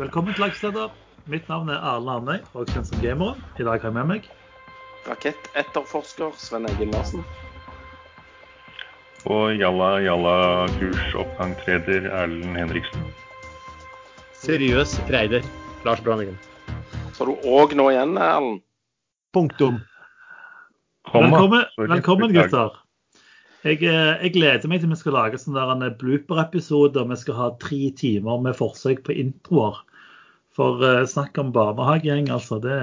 Velkommen til Lakseleder. Mitt navn er Arne Arnøy, og kjent som Gameren. I dag har jeg med meg Rakettetterforsker Sven Egil Larsen. Og jalla jalla kursoppgangstreder Erlend Henriksen. Seriøs reider Lars Branningen. Så har du òg nå igjen, Erlend? Punktum. Velkommen, velkommen gutter. Jeg, eh, jeg gleder meg til vi skal lage sånn der en blooper-episode. og Vi skal ha tre timer med forsøk på introer. For eh, snakk om barnehagegjeng, altså. Det,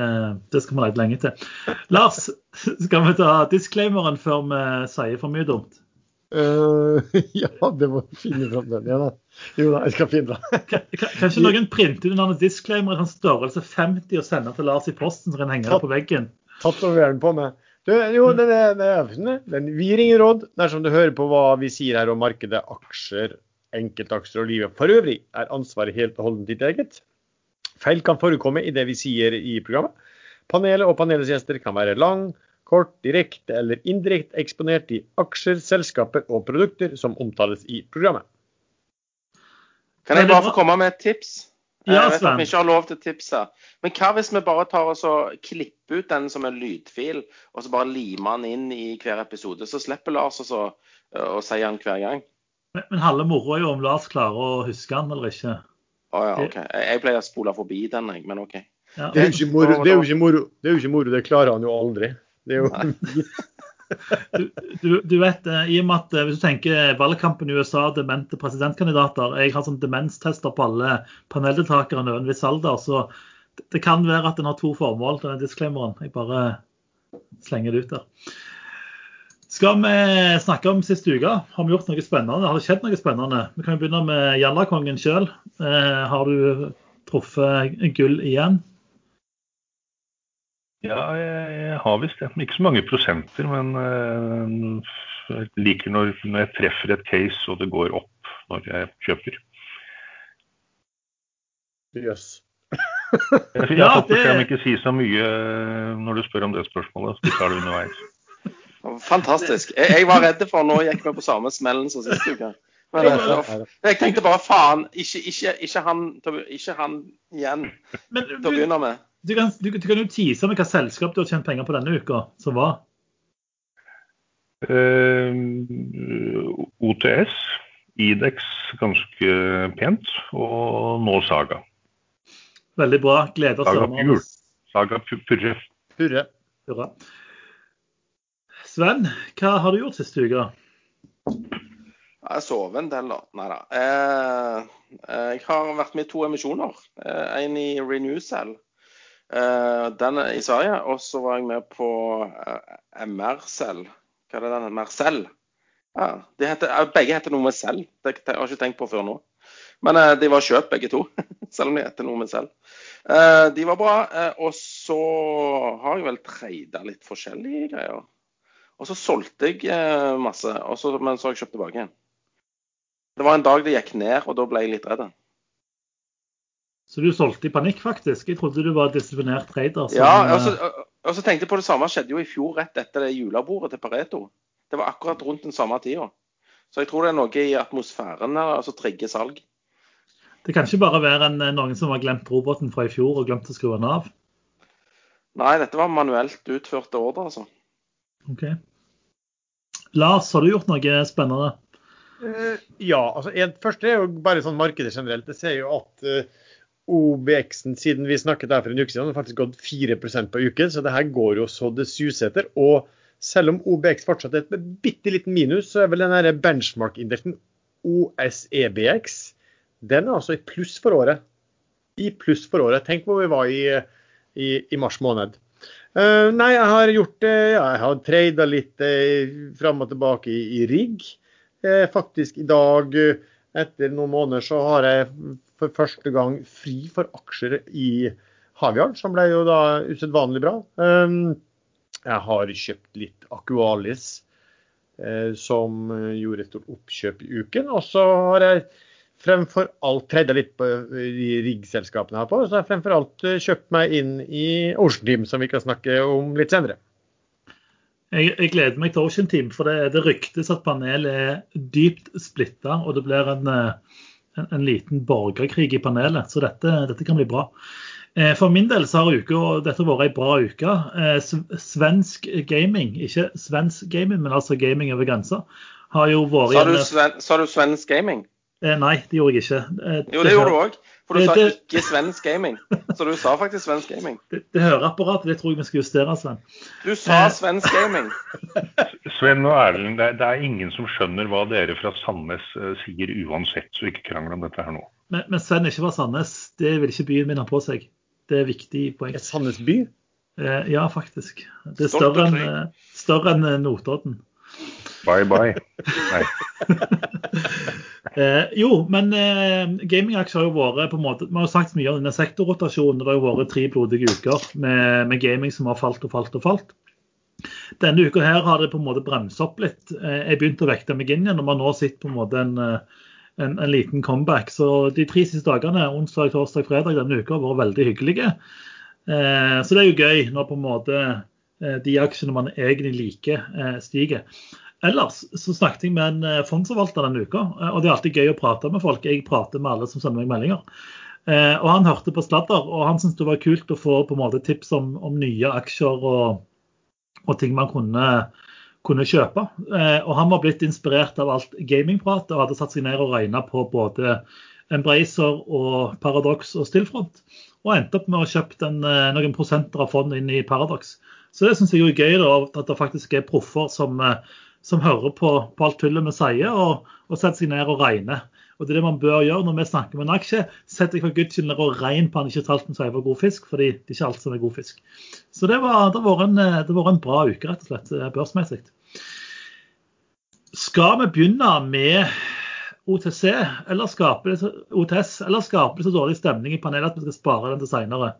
det skal vi lete lenge til. Lars, skal vi ta disclaimeren før vi sier for mye dumt? Uh, ja, det må finne fram den igjen, da. Jo da, jeg skal finne den. Kan, kan- kanskje noen printer ut en disclaimer i sånn størrelse 50 og sender til Lars i posten, så kan henge det på veggen? Tatoveren på meg. Du, jo, den er, den men den, Vi gir ingen råd dersom du hører på hva vi sier her om markedet, aksjer, enkeltaksjer og livet for øvrig, er ansvaret helt og holdent ditt eget. Feil kan forekomme i det vi sier i programmet. Panelet og panelets gjester kan være lang, kort, direkte eller indirekte eksponert i aksjer, selskaper og produkter som omtales i programmet. Kan jeg bare få komme med et tips? Ja, jeg vet at vi ikke har lov til tipset. Men hva hvis vi bare tar og så klipper ut den som en lydfil, og så bare limer den inn i hver episode? Så slipper Lars å si den hver gang. Men, men halve moroa er jo om Lars klarer å huske den eller ikke. Å ja, OK. Jeg, pleier å spole forbi den, jeg, men OK. Ja. Det er jo ikke moro, det, er er klarer han jo aldri. Det er jo, Du, du, du vet, eh, i og med at eh, Hvis du tenker valgkampen i USA, demente presidentkandidater Jeg har sånn demenstester på alle paneldeltakerne over en viss alder. Så det, det kan være at den har to formål, denne disclaimeren. Jeg bare slenger det ut der. Skal vi snakke om siste uke? Har vi gjort noe spennende? Har det skjedd noe spennende? Vi kan jo begynne med Jallakongen sjøl. Eh, har du truffet gull igjen? Ja, jeg, har visst det. Ikke så mange prosenter, men eh, jeg liker når, når jeg treffer et case og det går opp når jeg kjøper. Jøss. Jeg, får Ja, det- ikke si så mye eh, når du spør om det spørsmålet. så tar det underveis. Fantastisk. Jeg, jeg var redd for Nå gikk vi på samme smellen som sist uke. Men øh, jeg tenkte bare faen, ikke, ikke, ikke, han, ikke han igjen Men til å du, begynne med. du, kan, du, du kan jo tise med hvilket selskap du har tjent penger på denne uka, som var. Eh, OTS, Idex ganske pent, og nå Saga. Veldig bra. Gleder oss. Saga Pure. Saga Pu- Purre. Hurre. Sven, hva har du gjort siste uke? Jeg sover en del, da. Nei da. Eh, jeg har vært med i to emisjoner. Eh, en i Renewcell. Eh, den i Sverige. Og så var jeg med på eh, MR-Cell. Hva er det den heter? Mercell. Ja, de heter, eh, begge heter noe med Cell. Det har jeg ikke tenkt på før nå. Men eh, de var kjøpt begge to, selv om de heter noe med Cell. Eh, de var bra. Eh, og så har jeg vel treida litt forskjellige greier. Og så solgte jeg eh, masse, og så, men så har jeg kjøpt tilbake igjen. Det var en dag det gikk ned, og da ble jeg litt redd. Så du solgte i panikk, faktisk? Jeg trodde du var disiplinert trader. som, Ja, eh, og så, og så tenkte jeg på det samme skjedde jo i fjor, rett etter det julebordet til Pareto. Det var akkurat rundt den samme tida. Så jeg tror det er noe i atmosfæren der som trigger salg. Det kan ikke bare være en, noen som har glemt roboten fra i fjor og glemt å skru den av? Nei, dette var manuelt utførte ordre, altså. Ok. Lars, har du gjort noe spennende? Uh, Ja, altså en, først er jo bare sånn markedet generelt. Jeg ser jo at uh, OBX-en siden vi snakket her for en uke siden, har faktisk gått 4% på uken, så det her går jo så det suser etter. Og selv om OBX fortsatt er et bitte liten minus, så er vel den her benchmark-indeksen OSEBX den er altså i pluss for året. I pluss for året. Tenk hvor vi var i, i, i mars måned. Eh, nei, jeg har gjort det. Uh, jeg har trada litt uh, fram og tilbake i, i rigg. Uh, faktisk i dag, eh, etter noen måneder, så har jeg for første gang fri for aksjer i Havyard, som ble jo da usedvanlig bra. Jeg har kjøpt litt Aqualis, eh, som eh, gjorde et stort oppkjøp i uken. Og så har jeg fremfor alt treda litt på de riggselskapene her på, så har jeg fremfor alt eh, kjøpt meg inn i Ocean Team, som vi kan snakke om litt senere. Jeg, jeg gleder meg til Ocean Team, for det, det ryktes at panelet er dypt splitta, og det blir en, eh, en, en liten borgerkrig i panelet. Så dette, dette kan bli bra. Eh, for min del så har uka, dette vært ei bra uke. Eh, svensk gaming, ikke svensk gaming, men altså gaming over grensa, har jo vært Sa du, sven, sa du svensk gaming? Eh, nei, det gjorde jeg ikke. Eh, jo, det, det gjorde du òg. For du det, sa ikke svensk gaming. Så du sa faktisk svensk gaming. Det, det høreapparatet, det tror jeg vi skal justere, Sven. Du sa eh. svensk gaming. Sven og Erlend, det, det, er ingen som skjønner hva dere fra Sandnes uh, sier uansett, så ikke krangl om dette her nå. Men, men Sven ikke fra Sandnes, det vil ikke byen min ha på seg. Det er viktig poeng. Er Sandnes by? Eh, ja, faktisk. Det er større enn, eh, større enn Notodden. Bye, bye. Nei. Eh, jo, men eh, gamingaksjer har jo vært på en måte, Vi har sagt mye om denne sektorrotasjonen. Det har jo vært tre blodige uker med, med, gaming som har falt og falt og falt. Denne uka her har det på en måte bremset opp litt. Eh, jeg begynte å vekte meg inn igjen, og man nå sitter på en måte en, eh, en, en, liten comeback. Så de tre siste dagene, onsdag, torsdag, fredag denne uka, har vært veldig hyggelige. Eh, så det er jo gøy når på en måte eh, de aksjene man egentlig liker, eh, stiger. Ellers så snakket jeg med en eh, fondsforvalter denne uka, eh, og det er alltid gøy å prate med folk. Jeg prater med alle som sender meg meldinger. Eh, og Han hørte på sladder, og han syntes det var kult å få på en måte tips om, om nye aksjer og, og, ting man kunne, kunne kjøpe. Og Han var blitt inspirert av alt gamingprat og hadde satt seg ned og regna på både Embracer og Paradox og Stillfront. Og endte opp med å kjøpe noen prosenter av fond inn i Paradox. Så det syns jeg er gøy da, at det faktisk er proffer som som hører på, på alt tullet vi sier, og, og, setter seg ned og regner. Og Det er det man bør gjøre når vi snakker med en aksje. Sett deg for guds skyld ned og regn på han ikke talt seg for god fisk, fordi det er ikke alt som er god fisk. Så det var, det var, en, var en bra uke, rett og slett, eh, børsmessig. Skal vi begynne med OTC eller skape det, OTS, eller skaper det så dårlig stemning i panelet at vi skal spare den til seinere?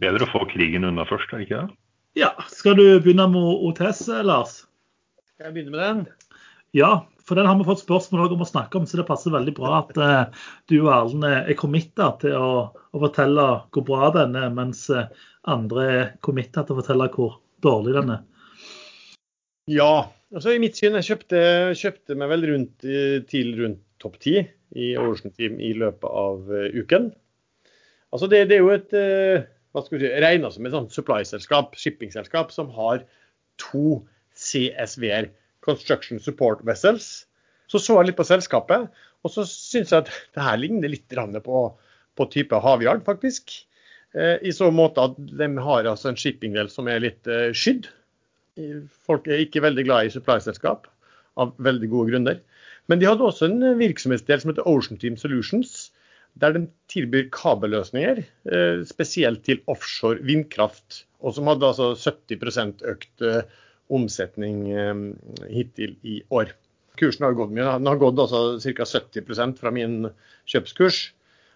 Bedre å få krigen unna først, er det ikke det? Ja, Skal du begynne med OTS, Lars? Skal jeg begynne med den? Ja, for den har vi fått spørsmål om å snakke om, så det passer veldig bra at uh, du og Erlend er committa til å, å, fortelle hvor bra den er, mens uh, andre er committa til å fortelle hvor dårlig den er. Ja, altså i mitt syn, jeg kjøpte, kjøpte meg vel rundt, til rundt topp ti i Ocean Team i løpet av uh, uken. Altså det, det, er jo et hva skal si, regna som et sånt supply-selskap, shippingselskap, som har to CSV-er, Construction Support Vessels. Så så jeg litt på selskapet, og så syns jeg at det her ligner litt på, på type Havyard, faktisk. Eh, I så måte at de har altså en shippingdel som er litt eh, skydd. Folk er ikke veldig glad i supply-selskap, av veldig gode grunner. Men de hadde også en virksomhetsdel som heter Ocean Team Solutions, der den tilbyr kabelløsninger, eh, spesielt til offshore vindkraft. Og som hadde altså 70 økt eh, omsetning eh, hittil i år. Kursen har gått mye. Den har gått altså ca. 70% fra min kjøpskurs.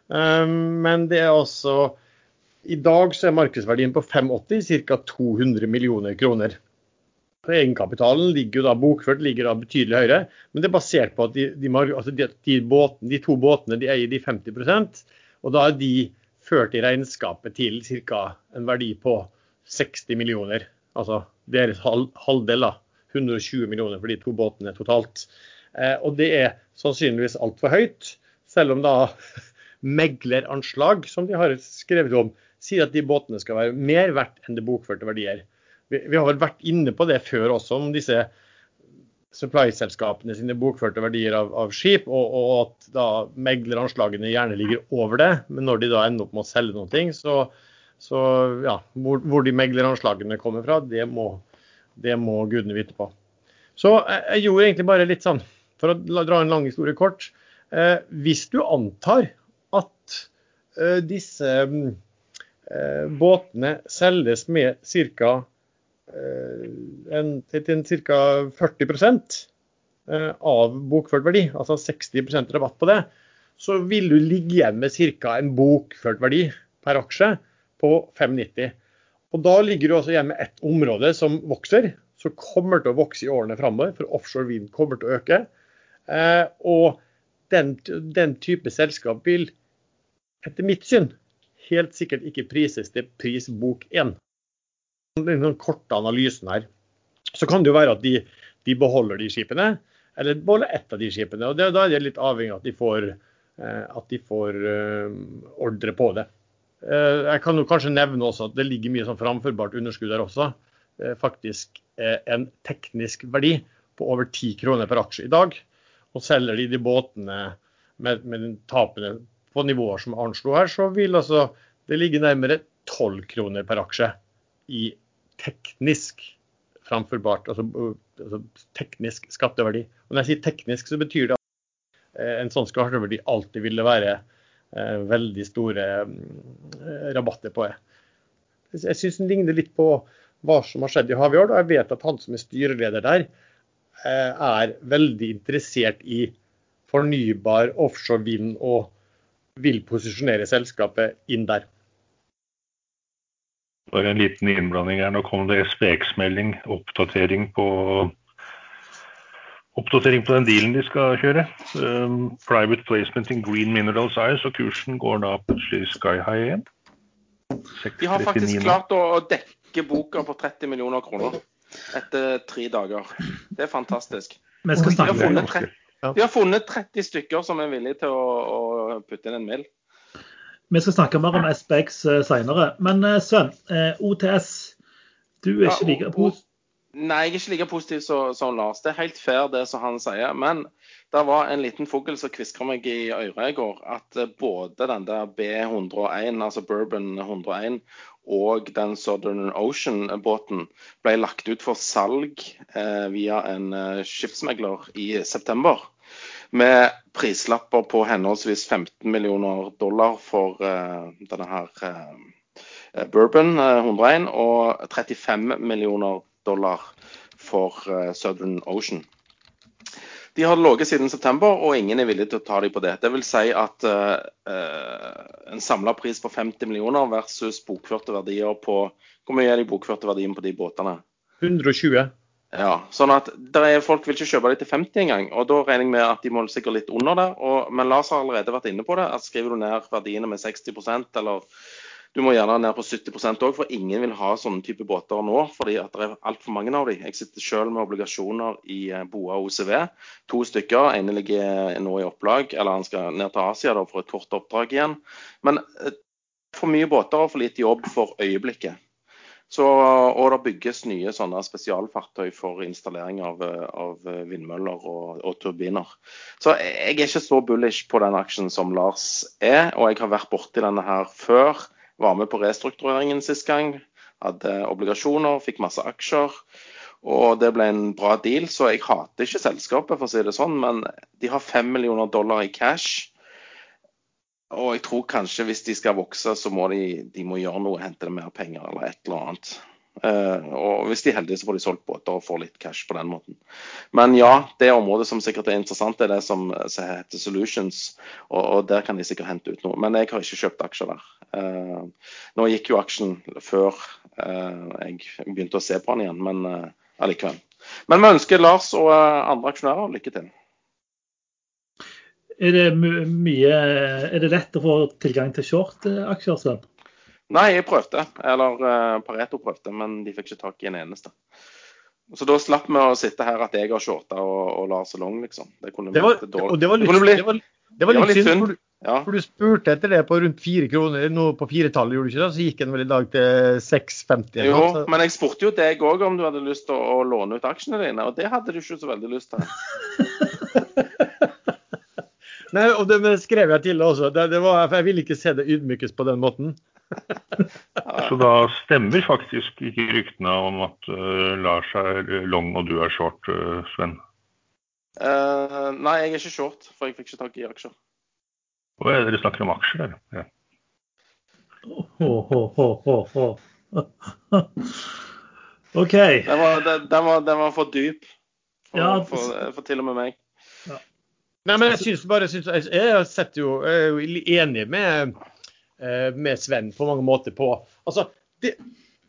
Men det er altså I dag så er markedsverdien på 85, ca. 200 millioner kroner. Egenkapitalen ligger jo da bokført ligger da betydelig høyere, men det er basert på at de, de, altså de, båten, de to båtene de eier de 50% og da er de ført i regnskapet til ca. en verdi på 60 millioner. Altså deres halv, halvdel, da. 120 millioner for de to båtene totalt. Eh, og det er sannsynligvis altfor høyt, selv om da megleranslag, som de har skrevet om, sier at de båtene skal være mer verdt enn det bokførte verdier vi, vi, har vel vært inne på det før også, om disse supply-selskapene sine bokførte verdier av, av skip, og, og, at da megleranslagene gjerne ligger over det. Men når de da ender opp med å selge noe, så, så ja, hvor, hvor de megleranslagene kommer fra, det må, det må gudene vite på. Så jeg, jeg, gjorde egentlig bare litt sånn, for å dra en lang historie kort. Eh, hvis du antar at eh, disse eh, båtene selges med ca. Eh, en, til ca. 40 eh, av bokført verdi, altså 60% rabatt på det, så vil du ligge igjen med ca. en bokført verdi per aksje på 5,90. Og Da ligger du også igjen med ett område som vokser, som kommer til å vokse i årene framover, for offshore vind kommer til å øke. Eh, og den, den, type selskap vil etter mitt syn helt sikkert ikke prises til pris bok 1 den korte analysen her, så kan det jo være at de, de beholder de skipene. eller beholder ett av de skipene. og det, Da er det litt avhengig av at de får, eh, at de får uh, ordre på det. Uh, jeg kan jo kanskje nevne også at det ligger mye sånn framførbart underskudd der også. Faktisk en teknisk verdi på over 10 kroner per aksje i dag. Og selger de de båtene med, med tapene på nivåer som Arnslo her, så vil altså det ligge nærmere 12 kroner per aksje i teknisk framførbart, altså, altså, teknisk skatteverdi. Og når jeg sier teknisk, så betyr det at eh, en sånn skatteverdi alltid ville være eh, veldig store eh, rabatter på det. Jeg syns den ligner litt på hva som har skjedd i Havyard, og jeg vet at han som er styreleder der, eh, er veldig interessert i fornybar offshore vind og vil posisjonere selskapet inn der. Bare en liten innblanding her. Nå kom det SPX-melding, oppdatering på Oppdatering på den dealen de skal kjøre. Um, private placement in green minerals eyes, og kursen går da plutselig sky high igjen. De har faktisk klart å dekke boka på 30 millioner kroner etter tre dager. Det er fantastisk. De har, funnet 30, de har funnet 30 stykker som er villige til å, å putte inn en mill. Vi skal snakke mer om SPX uh, senere. Men uh, Sven, uh, OTS. Du er ikke like positiv? Nei, jeg er ikke like positiv som, Lars. Det er helt fair det som han sier. Men det var en liten fugl som kviskra meg i øret i går. At både den der B101, altså Bourbon 101, og den Southern Ocean-båten ble lagt ut for salg eh, via en eh, skipsmegler i september med prislapper på henholdsvis 15 millioner dollar for uh, denne her uh, Bourbon uh, 101 og 35 millioner dollar for Southern Ocean. De har ligget siden september, og ingen er villig til å ta dem på det. Det vil si at en samla pris på 50 millioner versus bokførte verdier på Hvor mye er de bokførte verdiene på de båtene? 120. Ja, sånn at er, Folk vil ikke kjøpe det til 50 engang. og Da regner jeg med at de må sikkert litt under der. Og, men Lars har allerede vært inne på det. at Skriver du ned verdiene med 60% eller du må gjerne ned på 70% òg, for ingen vil ha sånne type båter nå. fordi at det er altfor mange av dem. Jeg sitter selv med obligasjoner i eh, Boa OCV. To stykker. ene ligger nå i opplag, eller han skal ned til Asia da, for et kort oppdrag igjen. Men eh, for mye båter og for lite jobb for øyeblikket. Så, og det bygges nye sånne spesialfartøy for installering av, av vindmøller og, og, turbiner. Så jeg er ikke så bullish på den aksjen som Lars er, og jeg har vært borti denne her før. Var med på restruktureringen sist gang. Hadde obligasjoner, fikk masse aksjer. Og det ble en bra deal, så jeg hater ikke selskapet, for å si det sånn. Men de har fem millioner dollar i cash. Og jeg tror kanskje hvis de skal vokse, så må de, de må gjøre noe, hente mer penger eller et eller annet. Uh, og hvis de er heldige, så får de solgt båter og får litt cash på den måten. Men ja, det området som sikkert er interessant, er det som, som heter Solutions. Og, og, der kan de sikkert hente ut noe. Men jeg har ikke kjøpt aksjer der. Uh, nå gikk jo aksjen før uh, jeg begynte å se på den igjen, men allikevel. Men vi ønsker Lars og andre aksjonærer lykke til. Er det mye Er det lett å få tilgang til short-aksjer, Sven? Nei, jeg prøvde. Eller uh, Pareto prøvde, men de fikk ikke tak i en eneste. Så da slapp vi å sitte her at jeg har shorta og, og Lars Long, liksom. Det kunne det var, og det var litt, det det var, det var litt, litt synd. For, ja. for, du spurte etter det på rundt fire kroner, nå på firetallet, gjorde du ikke det? Så gikk den vel i dag til 6,50? Jo, så. men jeg spurte jo deg òg om du hadde lyst til å, å låne ut aksjene dine, og det hadde du ikke så veldig lyst til. Nei, og det skrev jeg til også. Det, det var, jeg ville ikke se det ydmykes på den måten. Så da stemmer faktisk ikke ryktene om at uh, Lars er long og du er short, uh, Sven? Uh, nei, jeg er ikke short, for jeg fikk ikke tak i aksjer. Og er dere snakker om aksjer, dere. Ja. Oh, oh, oh, OK. Den var, den, var, den var, for dyp for, ja, for, for til og med meg. Nei, men jeg synes bare synes, Jeg setter jo, jeg er jo enig med, eh, med Sven på mange måter på altså, det,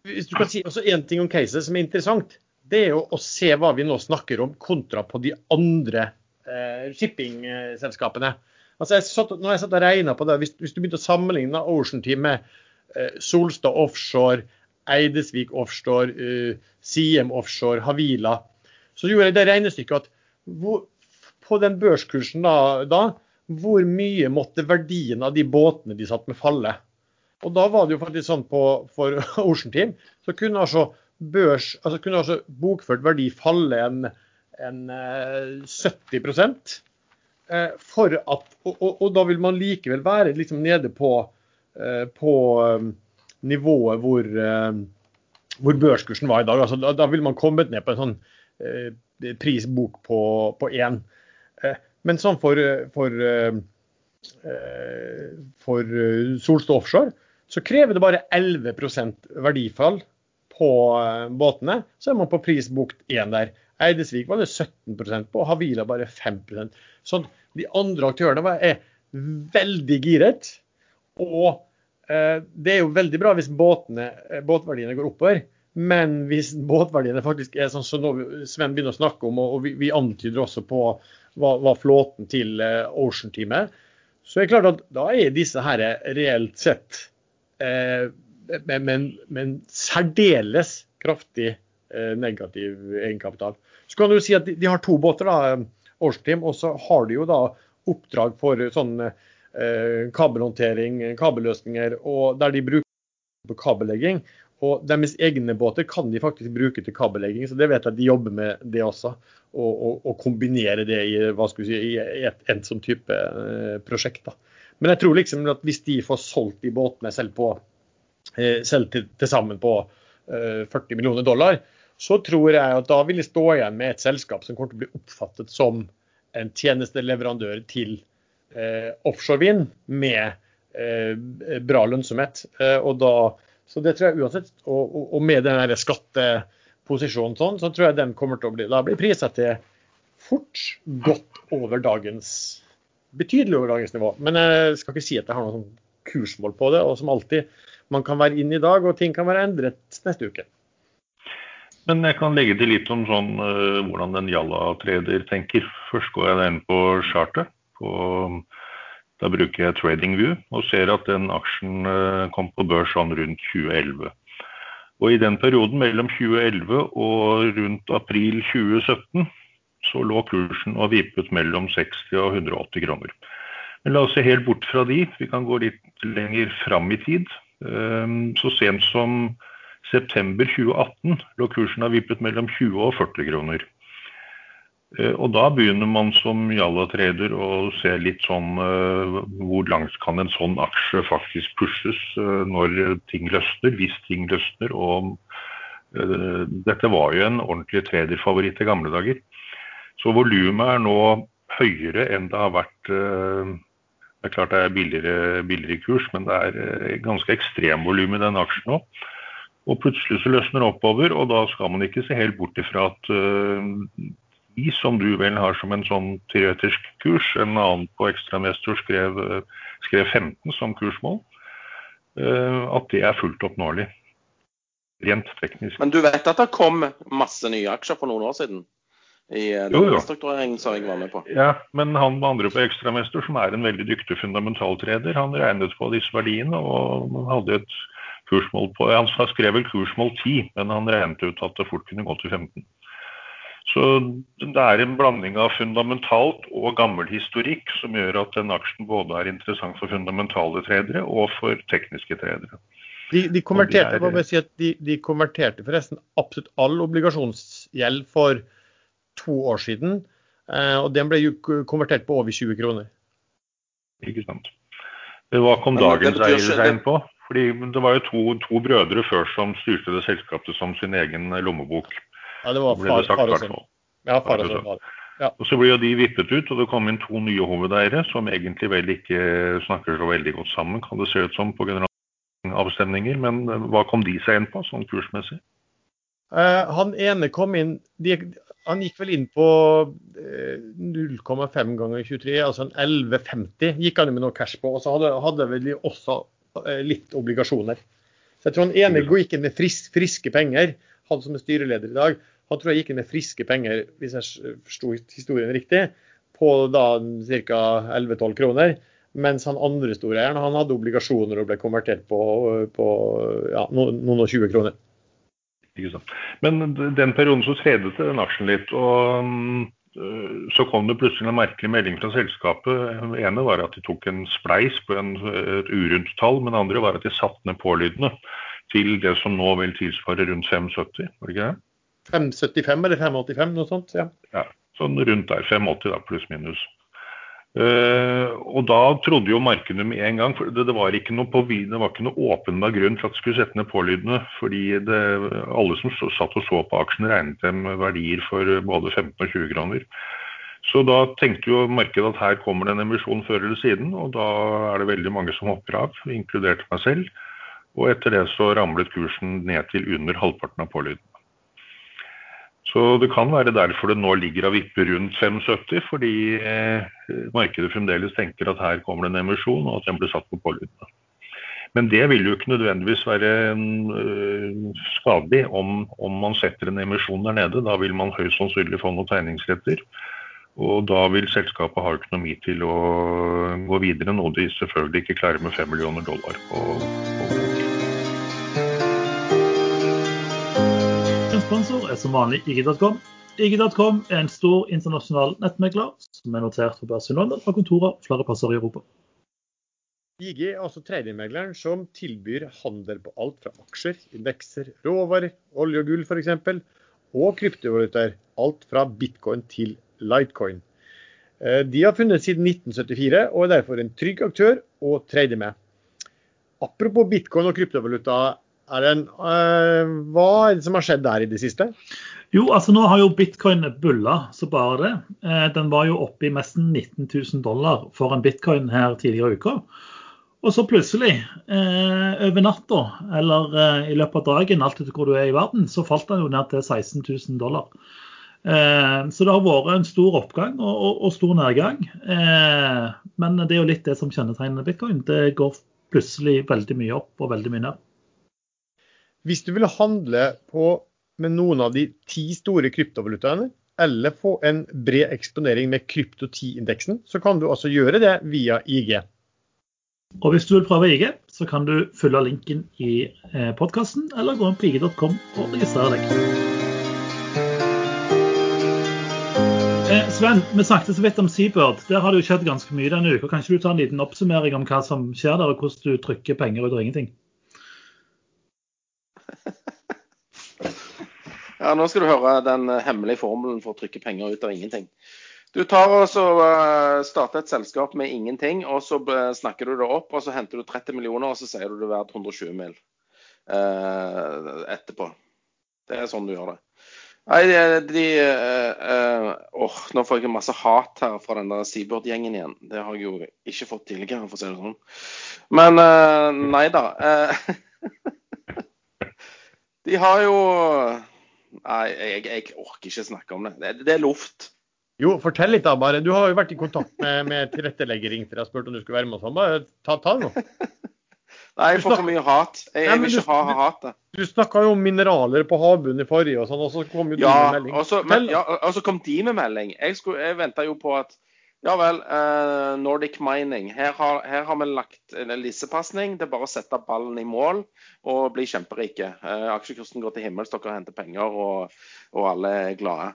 hvis du kan si også En ting om caset som er interessant, det er jo å se hva vi nå snakker om kontra på de andre eh, shippingselskapene. Altså, jeg satt, når jeg satt og regna på det, hvis, hvis, du begynte å sammenligne Ocean Team med eh, Solstad Offshore, Eidesvik Offshore, eh, Siem Offshore, Havila, så gjorde jeg det regnestykket at hvor, på den børskursen da, da, hvor mye måtte verdien av de båtene de satt med, falle? Og da var det jo faktisk sånn på, for Ocean Team, så kunne altså, børs, altså kunne altså bokført verdi falle en, en 70 eh, for at, og, og, og, da vil man likevel være liksom nede på, eh, på eh, nivået hvor, hvor, børskursen var i dag. Altså, da, da vil man kommet ned på en sånn eh, prisbok på én. Eh, men sånn for, for, eh, for Solstad Offshore så krever det bare 11% verdifall på båtene. Så er man på prisbok 1 der. Eidesvik var det 17% på, Havila bare 5% Sånn, De andre aktørene er veldig giret. Og eh, det er jo veldig bra hvis båtene, eh, båtverdiene går oppover. Men hvis båtverdiene faktisk er sånn som så Sven begynner å snakke om, og vi, vi antyder også på hva, var flåten til eh, Ocean Team er, så er det klart at da er disse her reelt sett eh, med, en særdeles kraftig eh, negativ egenkapital. Så kan du si at de, de har to båter, da, Ocean Team, og så har de jo da oppdrag for sånn eh, kabelhåndtering, kabelløsninger, og der de bruker på kabellegging. Og deres egne båter kan de faktisk bruke til kabellegging, så det vet jeg at de jobber med det også. Og, kombinere det i, hva skal vi si, i et, en sånn type eh, prosjekt. da. Men jeg tror liksom at hvis de får solgt de båtene selv, på, eh, selv til, til sammen på eh, 40 millioner dollar, så tror jeg at da vil de stå igjen med et selskap som kommer til å bli oppfattet som en tjenesteleverandør til eh, offshorevind med eh, bra lønnsomhet. Eh, og da, så det tror jeg uansett, og, og, og med den skatteposisjonen sånn, så tror jeg den kommer til å bli da blir priset til fort godt over dagens betydelig over dagens nivå. Men jeg skal ikke si at jeg har noe sånn kursmål på det. Og som alltid, man kan være inn i dag, og ting kan være endret neste uke. Men jeg kan legge til litt om sånn, uh, hvordan en Jalla-trader tenker. Først går jeg inn på chartet. På, da bruker jeg TradingView og ser at den aksjen uh, kom på børs sånn rundt 2011. Og I den perioden mellom 2011 og rundt april 2017 så lå kursen og vippet mellom 60 og 180 kroner. Men la oss se helt bort fra de. Vi kan gå litt lenger fram i tid. Uh, så sent som september 2018 lå kursen og vippet mellom 20 og 40 kroner. Eh, og da begynner man som Jalla-trader å se litt sånn uh, hvor langt kan en sånn aksje faktisk pushes uh, når ting løsner, hvis ting løsner. Og dette var jo en ordentlig traderfavoritt i gamle dager. Så volumet er nå høyere enn det har vært Det er klart det er billigere, billigere kurs, men det er ganske ekstremvolum i den aksjen nå. Og plutselig så løsner det oppover, og da skal man ikke se helt bort ifra at som du vel har som en sånn teoretisk kurs, en annen på ekstramester skrev, skrev 15 som kursmål, uh, at det er fullt oppnåelig. Rent teknisk. Men du vet at det kom masse nye aksjer for noen år siden? I eh, den som jeg var med på. Ja, men han andre på Ekstramester, som er en veldig dyktig fundamentaltreder, han regnet på disse verdiene og hadde et kursmål på Han skrev vel kursmål 10, men han regnet ut at det fort kunne gå til 15. Så det er en blanding av fundamentalt og gammel historikk som gjør at den aksjen både er interessant for fundamentale tredere og for tekniske tredere. De, de, konverterte, de, er, si de, de, konverterte forresten absolutt all obligasjonsgjeld for to år siden. Eh, og den ble jo konvertert på over 20 kroner. Ikke sant. Hva kom dagens eiertegn på? Fordi Det var jo to, to, brødre før som styrte det selskapet som sin egen lommebok. Ja, det var far, og sønn. Ja, far og sønn. Ja. Og Så ble jo de vippet ut, og det kom inn to nye hovedeiere som egentlig vel ikke snakker så veldig godt sammen, kan det se ut som på generalavstemninger. Men hva kom de seg inn på, sånn kursmessig? Eh, han ene kom inn de, Han gikk vel inn på eh, 0,5 ganger 23, altså en 11,50 gikk han med noe cash på. Og så hadde, hadde vel de også Eh, litt obligasjoner. Så jeg tror han ene gikk inn med friske, friske penger, han som er styreleder i dag. Han tror jeg gikk inn med friske penger, hvis jeg forsto historien riktig, på da ca. 11-12 kroner. Mens han andre storeieren han hadde obligasjoner og ble konvertert på, på ja, noen og 20 kroner. Men den perioden så tredet den aksjen litt. og eh, så kom det plutselig en merkelig melding fra selskapet. Det ene var at de tok en spleis på en, et urundt tall, men det andre var at de satte ned pålydene til det som nå vil tilsvare rundt 570, var det ikke det? 575 eller 585, noe sånt. ja. Ja, sånn rundt der. 580 da, pluss minus. Uh, og da trodde jo markedet med en gang for det, det, var ikke noe på, det var ikke noe åpenbar grunn til at det skulle sette ned pålydene. fordi det, alle som satt og så på aksjen, regnet dem verdier for både 15 og 20 kroner. Så da tenkte jo markedet at her kommer det en emisjon før eller siden, og da er det veldig mange som hopper av, inkludert meg selv. Og etter det så ramlet kursen ned til under halvparten av pålyden. Så det kan være derfor det nå ligger og vipper rundt 75, fordi eh, markedet fremdeles tenker at her kommer det en emisjon, og at den blir satt på pålydene. Men det vil jo ikke nødvendigvis være øh, skadelig om, om, man setter en emisjon der nede. Da vil man høyst sannsynlig få noen tegningsretter. Og da vil selskapet ha økonomi til å gå videre, noe de selvfølgelig ikke klarer med 5 millioner dollar på, på sponsor er som vanlig IG.com. IG.com er en stor internasjonal nettmegler som er notert på børsen i London og kontorer flere plasser i Europa. IG er altså tredjemegleren som tilbyr handel på alt fra aksjer, indekser, råvarer, olje og gull f.eks., og kryptovalutaer. Alt fra bitcoin til lightcoin. Eh, de har funnet siden 1974 og er derfor en trygg aktør å trade med. Apropos bitcoin og kryptovaluta, en, uh, hva er det som har skjedd der i det siste? Jo, altså nå har jo bitcoin bulla så bare det. Eh, den var jo oppe i nesten 19 000 dollar for en bitcoin her tidligere i uka. Og så plutselig, eh, over natta eller eh, i løpet av dagen, alt etter hvor du er i verden, så falt den jo ned til 16 000 dollar. Eh, så det har vært en stor oppgang og, og, og stor nedgang. Eh, men det er jo litt det som kjennetegner bitcoin. Det går plutselig veldig mye opp og veldig mye ned. Hvis du vil handle på, med noen av de ti store kryptovalutaene, eller få en bred eksponering med krypto 10-indeksen, så kan du altså gjøre det via IG. Og hvis du vil prøve IG, så kan du følge linken i eh, podkasten, eller gå inn på ig.com og registrere deg. Eh, Sven, vi snakket så vidt om Seabird. Der har det jo skjedd ganske mye denne uka. Kan ikke du ta en liten oppsummering om hva som skjer der, og hvordan du trykker penger ut av ingenting? Ja, Nå skal du høre den hemmelige formelen for å trykke penger ut av ingenting. Du tar og så uh, starter et selskap med ingenting, og så snakker du det opp, og så henter du 30 millioner, og så sier du det er verdt 120 mill. Uh, etterpå. Det er sånn du gjør det. Nei, de, uh, oh, Nå får jeg masse hat her fra den der Seabird-gjengen igjen. Det har jeg jo ikke fått tidligere, for å si det sånn. Men nei da. de har jo Nei, jeg, jeg, orker ikke snakke om det. det. det. er luft. Jo, fortell litt da, bare. Du har jo vært i kontakt med, med tilrettelegger deg og spurt om du skulle være med. og sånn. Bare ta, ta det nå. Nei, jeg får for mye hat. Jeg, jeg vil ikke ha hatet. Du snakka jo om mineraler på havbunnen i forrige, og sånn, og så kom jo ja, de med melding. Også, men, ja, og så kom de med melding. Jeg, skulle, jeg venta jo på at ja vel, uh, Nordic Mining. Her har, her har, vi lagt en lissepasning. Det er bare å sette ballen i mål og bli kjemperike. Uh, aksjekursen går til himmels, dere henter penger, og, og, alle er glade.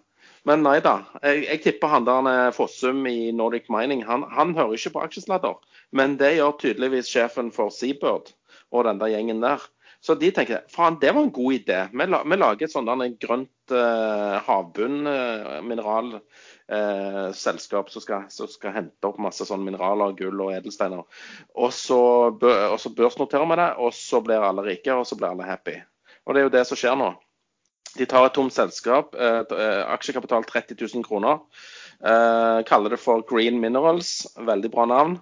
Men nei da. Jeg, jeg tipper han der Fossum i Nordic Mining, han, han hører ikke på aksjesladder. Men det gjør tydeligvis sjefen for Seabird og den der gjengen der. Så de tenker faen, det var en god idé. Vi, vi lager et sånt grønt uh, havbunnmineral. Uh, eh, selskap som skal, som skal, hente opp masse sånn mineraler, gull og edelsteiner. Og så, og så børsnoterer vi det, og så blir alle rike, og så blir alle happy. Og det er jo det som skjer nå. De tar et tomt selskap, eh, eh aksjekapital 30 000 kroner. Eh, kaller det for Green Minerals, veldig bra navn.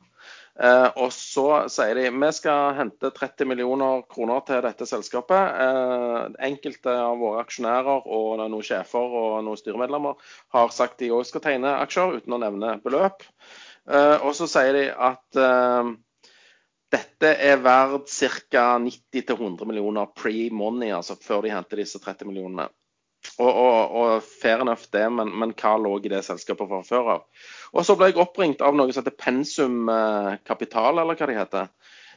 Eh, og så sier de vi skal hente 30 millioner kroner til dette selskapet. Eh, enkelte av våre aksjonærer og noen sjefer og noen styremedlemmer har sagt de òg skal tegne aksjer, uten å nevne beløp. Eh, og så sier de at dette er verdt ca. 90-100 millioner pre-money, altså før de henter disse 30 millionene. Og, og, og fair enough det, men, men, hva lå i det selskapet fra før av? Og så ble jeg oppringt av noe som heter Pensum eh, Kapital, eller hva de heter.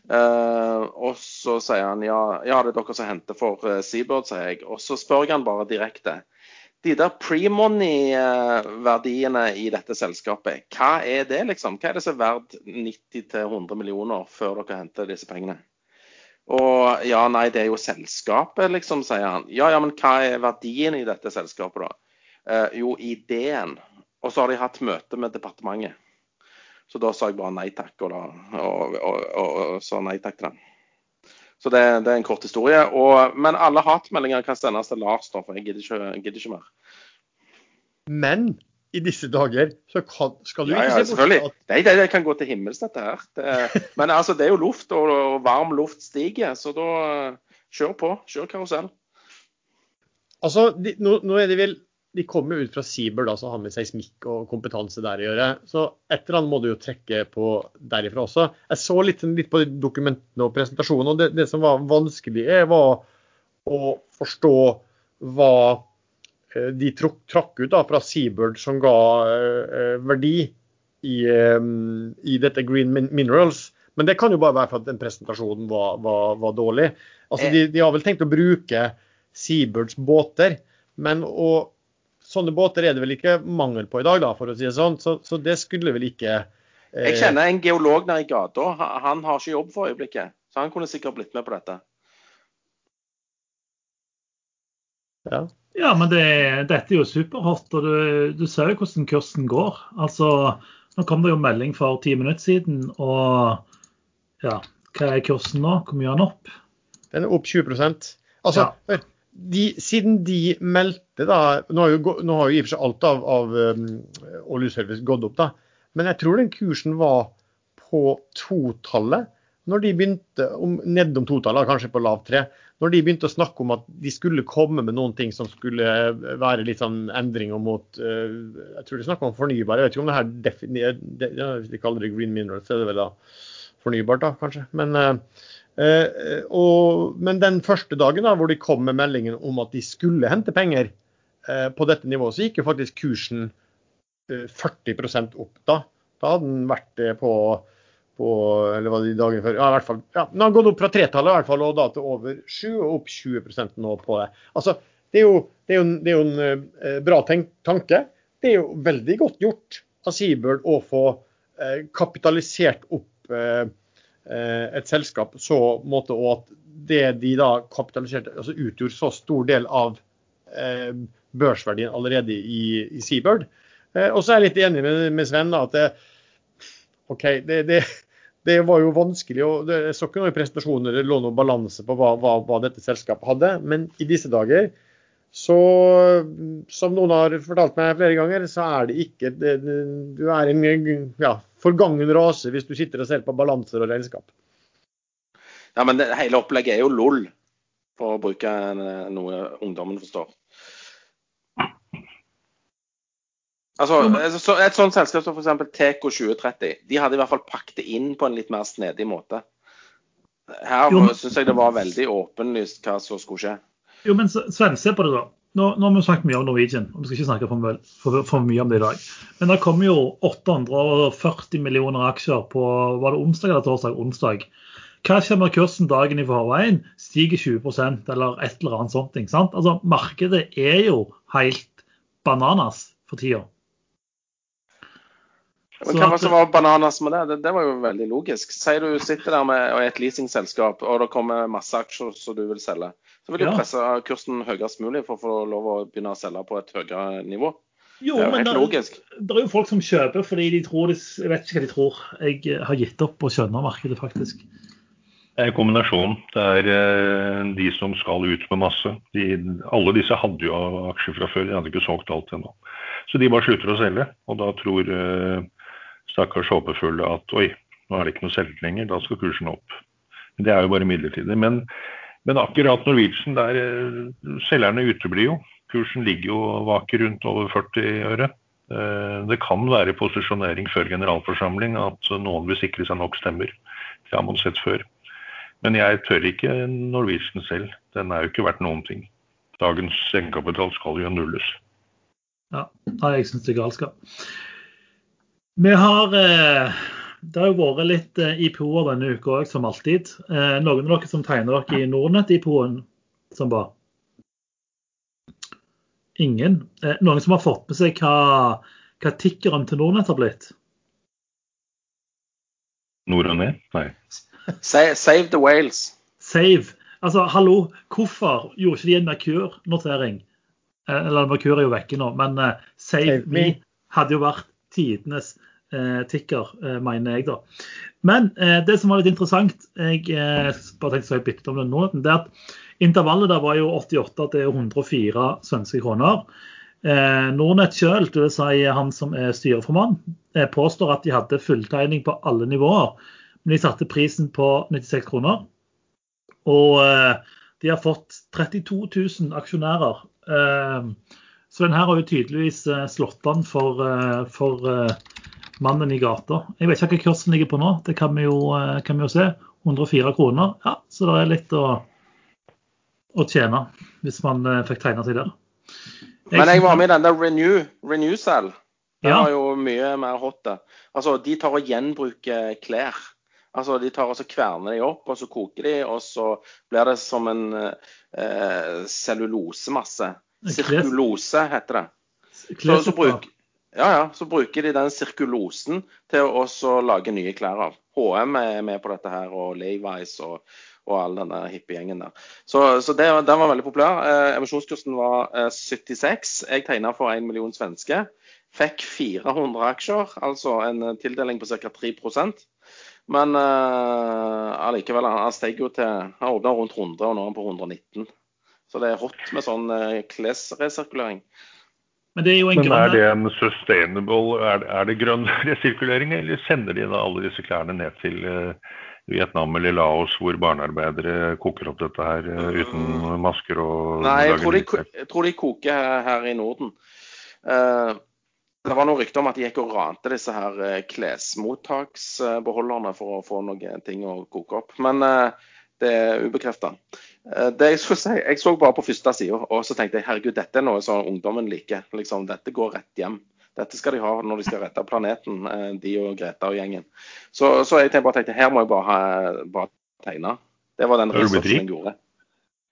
Uh, og så sier han ja, ja, det er dere som henter for uh, Seabird, sier jeg. Og så spør han bare direkte. de der pre-money-verdiene i dette selskapet, hva er det, liksom? Hva er det som er verdt 90-100 millioner før dere henter disse pengene? Og ja, nei, det er jo selskapet, liksom, sier han. Ja, ja, men hva er verdien i dette selskapet, da? Eh, jo, ideen. Og så har de hatt møte med departementet. Så da sa jeg bare nei takk, og, da, og, og, og sa nei takk til den. Så det, det, er en kort historie. men alle hatmeldinger kan sendes til Lars, da, for jeg gidder ikke, gidder ikke mer. Men i disse dager så kan, skal du ja, ikke ja, se bort at Nei, det, det, kan gå til himmels, dette her. Det, men altså, det er jo luft, og, og, varm luft stiger. Så da kjør på. Kjør karusell. Altså, de, nå, nå, er de vel De kommer jo ut fra Siber, da, som har med seismikk og kompetanse der å gjøre. Så et eller annet må du jo trekke på derifra også. Jeg så litt, litt på dokumentene og presentasjonen, og det, det som var vanskelig, var å forstå hva Eh, de trakk ut da, fra Seabird som ga eh, verdi i, eh, i, dette Green Minerals. Men det kan jo bare være for at den presentasjonen var, var, var dårlig. Altså, de, de, har vel tenkt å bruke Seabirds båter, men og, sånne båter er det vel ikke mangel på i dag, da, for å si det sånn. Så, så det skulle vel ikke eh... Jeg kjenner en geolog nede i gata. Han har ikke jobb for øyeblikket, så han kunne sikkert blitt med på dette. Ja. Ja, men det, dette er jo superhot, og du, du, ser jo hvordan kursen går. Altså, Nå kom det jo melding for ti minutter siden, og ja, hva er kursen nå? Hvor mye er den opp? Den er opp 20 Altså, ja. de, Siden de meldte da Nå har jo, nå har jo i og for seg alt av, av um, oljeservice gått opp, da. Men jeg tror den kursen var på totallet når de begynte, om, nedom totallet, kanskje på lav tre når de begynte å snakke om at de skulle komme med noen ting som skulle være litt sånn endringer mot uh, Jeg tror de snakker om fornybar. Jeg vet ikke om det her definert, de, Hvis de kaller det green minerals, så er det vel da fornybart, da, kanskje. Men, uh, og, men den første dagen da, hvor de kom med meldingen om at de skulle hente penger på dette nivået, så gikk jo faktisk kursen 40% opp. Da Da hadde den vært på på eller var det de dagene før? Ja, i hvert fall. Ja, den har gått opp fra tretallet i hvert fall, og da til over 7 og opp 20 nå på det. Altså, det er jo, det er jo, det er jo en eh, bra tenk, tanke. Det er jo veldig godt gjort av Seabird å få eh, kapitalisert opp eh, eh, et selskap så måte, og at det de da kapitaliserte, altså utgjorde så stor del av eh, børsverdien allerede i, i Seabird. Eh, og så er jeg litt enig med, med Sven da, at det, OK, det, det, det var jo vanskelig. å Jeg så ikke noen presentasjoner det lå noen balanse på hva, hva, hva, dette selskapet hadde. Men i disse dager, så som noen har fortalt meg flere ganger, så er det ikke det, Du er en ja, forgangen rase hvis du sitter og ser på balanser og regnskap. Ja, men det, hele opplegget er jo LOL, for å bruke noe ungdommen forstår. Altså, Et sånt selskap som f.eks. Teco 2030, de hadde i hvert fall pakket det inn på en litt mer snedig måte. Her syns jeg det var veldig åpenlyst hva som skulle skje. Jo, men Sven, se på det, da. Nå, nå, har vi snakket mye om Norwegian, og vi skal ikke snakke for, for, for, mye om det i dag. Men det kommer jo 840 millioner aksjer på var det onsdag eller torsdag? Onsdag. Hva skjer med kursen dagen i forveien stiger 20 eller et eller annet sånt? Sant? Altså, Markedet er jo helt bananas for tida. Men Hva var som var bananas med det? det? det? var jo veldig logisk. Si du sitter der med et leasingselskap, og det kommer masse aksjer som du vil selge. Så vil du ja. presse kursen høyest mulig for å få lov å begynne å selge på et høyere nivå. Jo, det er jo helt logisk. Det er jo folk som kjøper fordi de tror de, Jeg vet ikke hva de tror. Jeg har gitt opp å skjønne markedet, faktisk. Det er en kombinasjon. Det er eh, de som skal ut med masse. De, alle disse hadde jo aksjer fra før, de hadde ikke solgt alt ennå. Så de bare slutter å selge. Og da tror eh, stakkars håpefulle at oi, nå er det ikke noe selvt lenger, da skal kursen opp. Det er jo bare midlertidig. Men, men akkurat Norwegian, der eh, selgerne uteblir jo. Kursen ligger jo vaker rundt over 40 øre. Eh, det kan være posisjonering før generalforsamling at noen vil sikre seg nok stemmer. Det har man sett før. Men jeg tør ikke Norwegian selv. Den er jo ikke verdt noen ting. Dagens egenkapital skal jo nulles. Ja, jeg syns det er galskap. Vi har eh, Det har jo vært litt eh, IPO-er denne uka òg, som alltid. Eh, noen av dere som tegner dere i Nordnett-IPO-en, som var? Ingen. Noen som har fått med seg hva, hva tikkeren til Nordnett har blitt? Nord og ned? Nei. Save, the whales. Save. Altså, hallo, hvorfor gjorde ikke de en Merkur-notering? Eh, Eller Merkur er jo vekke nå, men Save, Save Me. Me hadde jo vært tidenes eh, tikker, eh, mener jeg da. Men eh, det som var litt interessant, jeg eh, bare tenkte så jeg byttet om det nå, det er at intervallet der var jo 88 til 104 svenske kroner. Eh, Nordnett sjøl, dvs. Si han som er styreformann, eh, påstår at de hadde fulltegning på alle nivåer. Men de satte prisen på 96 kroner. Og eh, de har fått 32 000 aksjonærer. Eh, så den her har jo tydeligvis eh, slått an for, eh, for eh, mannen i gata. Jeg vet ikke hva kursen ligger på nå, det kan vi jo, kan vi jo se. 104 kroner. Ja, så det er litt å, å tjene hvis man fikk tegna seg der. Men jeg var med i den der Renew, Cell. Den Ja. var jo mye mer hot. det. Altså, de tar og gjenbruker klær. Altså, De tar og så kverner de opp, og så koker de, og så blir det som en eh, cellulosemasse. Sirkulose heter det. Så, så, bruk, ja, ja, så bruker de den sirkulosen til å også lage nye klær av. HM er med på dette her, og Levi's og, og all den der hippiegjengen der. Så, så det, den var veldig populær. Eh, emisjonskursen var eh, 76. Jeg tegna for 1 million svenske. Fikk 400 aksjer, altså en eh, tildeling på ca. 3% Men eh, allikevel, han steg jo til Han åpna rundt 100, og nå er han på 119. Så det er hot med sånn eh, klesresirkulering. Men det er jo en Men er det en sustainable Er, er det grønn resirkulering, eller sender de da alle disse klærne ned til eh, Vietnam eller Laos, hvor barnearbeidere koker opp dette her eh, uten masker og Nei, jeg tror de, jeg tror de koker her, her i Norden. Uh, det var noe rykte om at de gikk og rante disse her eh, klesmottaksbeholderne for å få noen ting å koke opp. Men eh, det er ubekrefta. det jeg skulle si, jeg så bare på første sida, og så tenkte jeg herregud, dette er noe som ungdommen liker. Liksom, dette går rett hjem. Dette skal de ha når de skal redde planeten, eh, de og Greta og gjengen. Så, så jeg tenkte bare tenkte, her må jeg bare, ha, bare tegne. Det var den researchen jeg gjorde.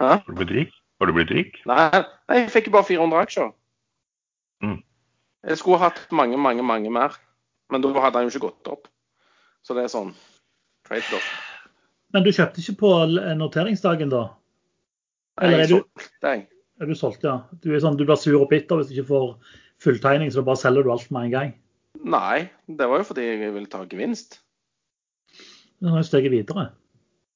Har du blitt rik? Har du blitt rik? Nei, nei, jeg fikk bare 400 aksjer. Mm. Jeg skulle hatt mange, mange, mange mer. Men da hadde han jo ikke gått opp. Så det er sånn trade-off. Men du kjøpte ikke på noteringsdagen, da? Eller er du, jeg. er du solgt, ja? Du, er sånn, du blir sur og bitter hvis du ikke får fulltegning, så da bare selger du alt med en gang. Nei, det var jo fordi jeg ville ta gevinst. Den har jo steget videre.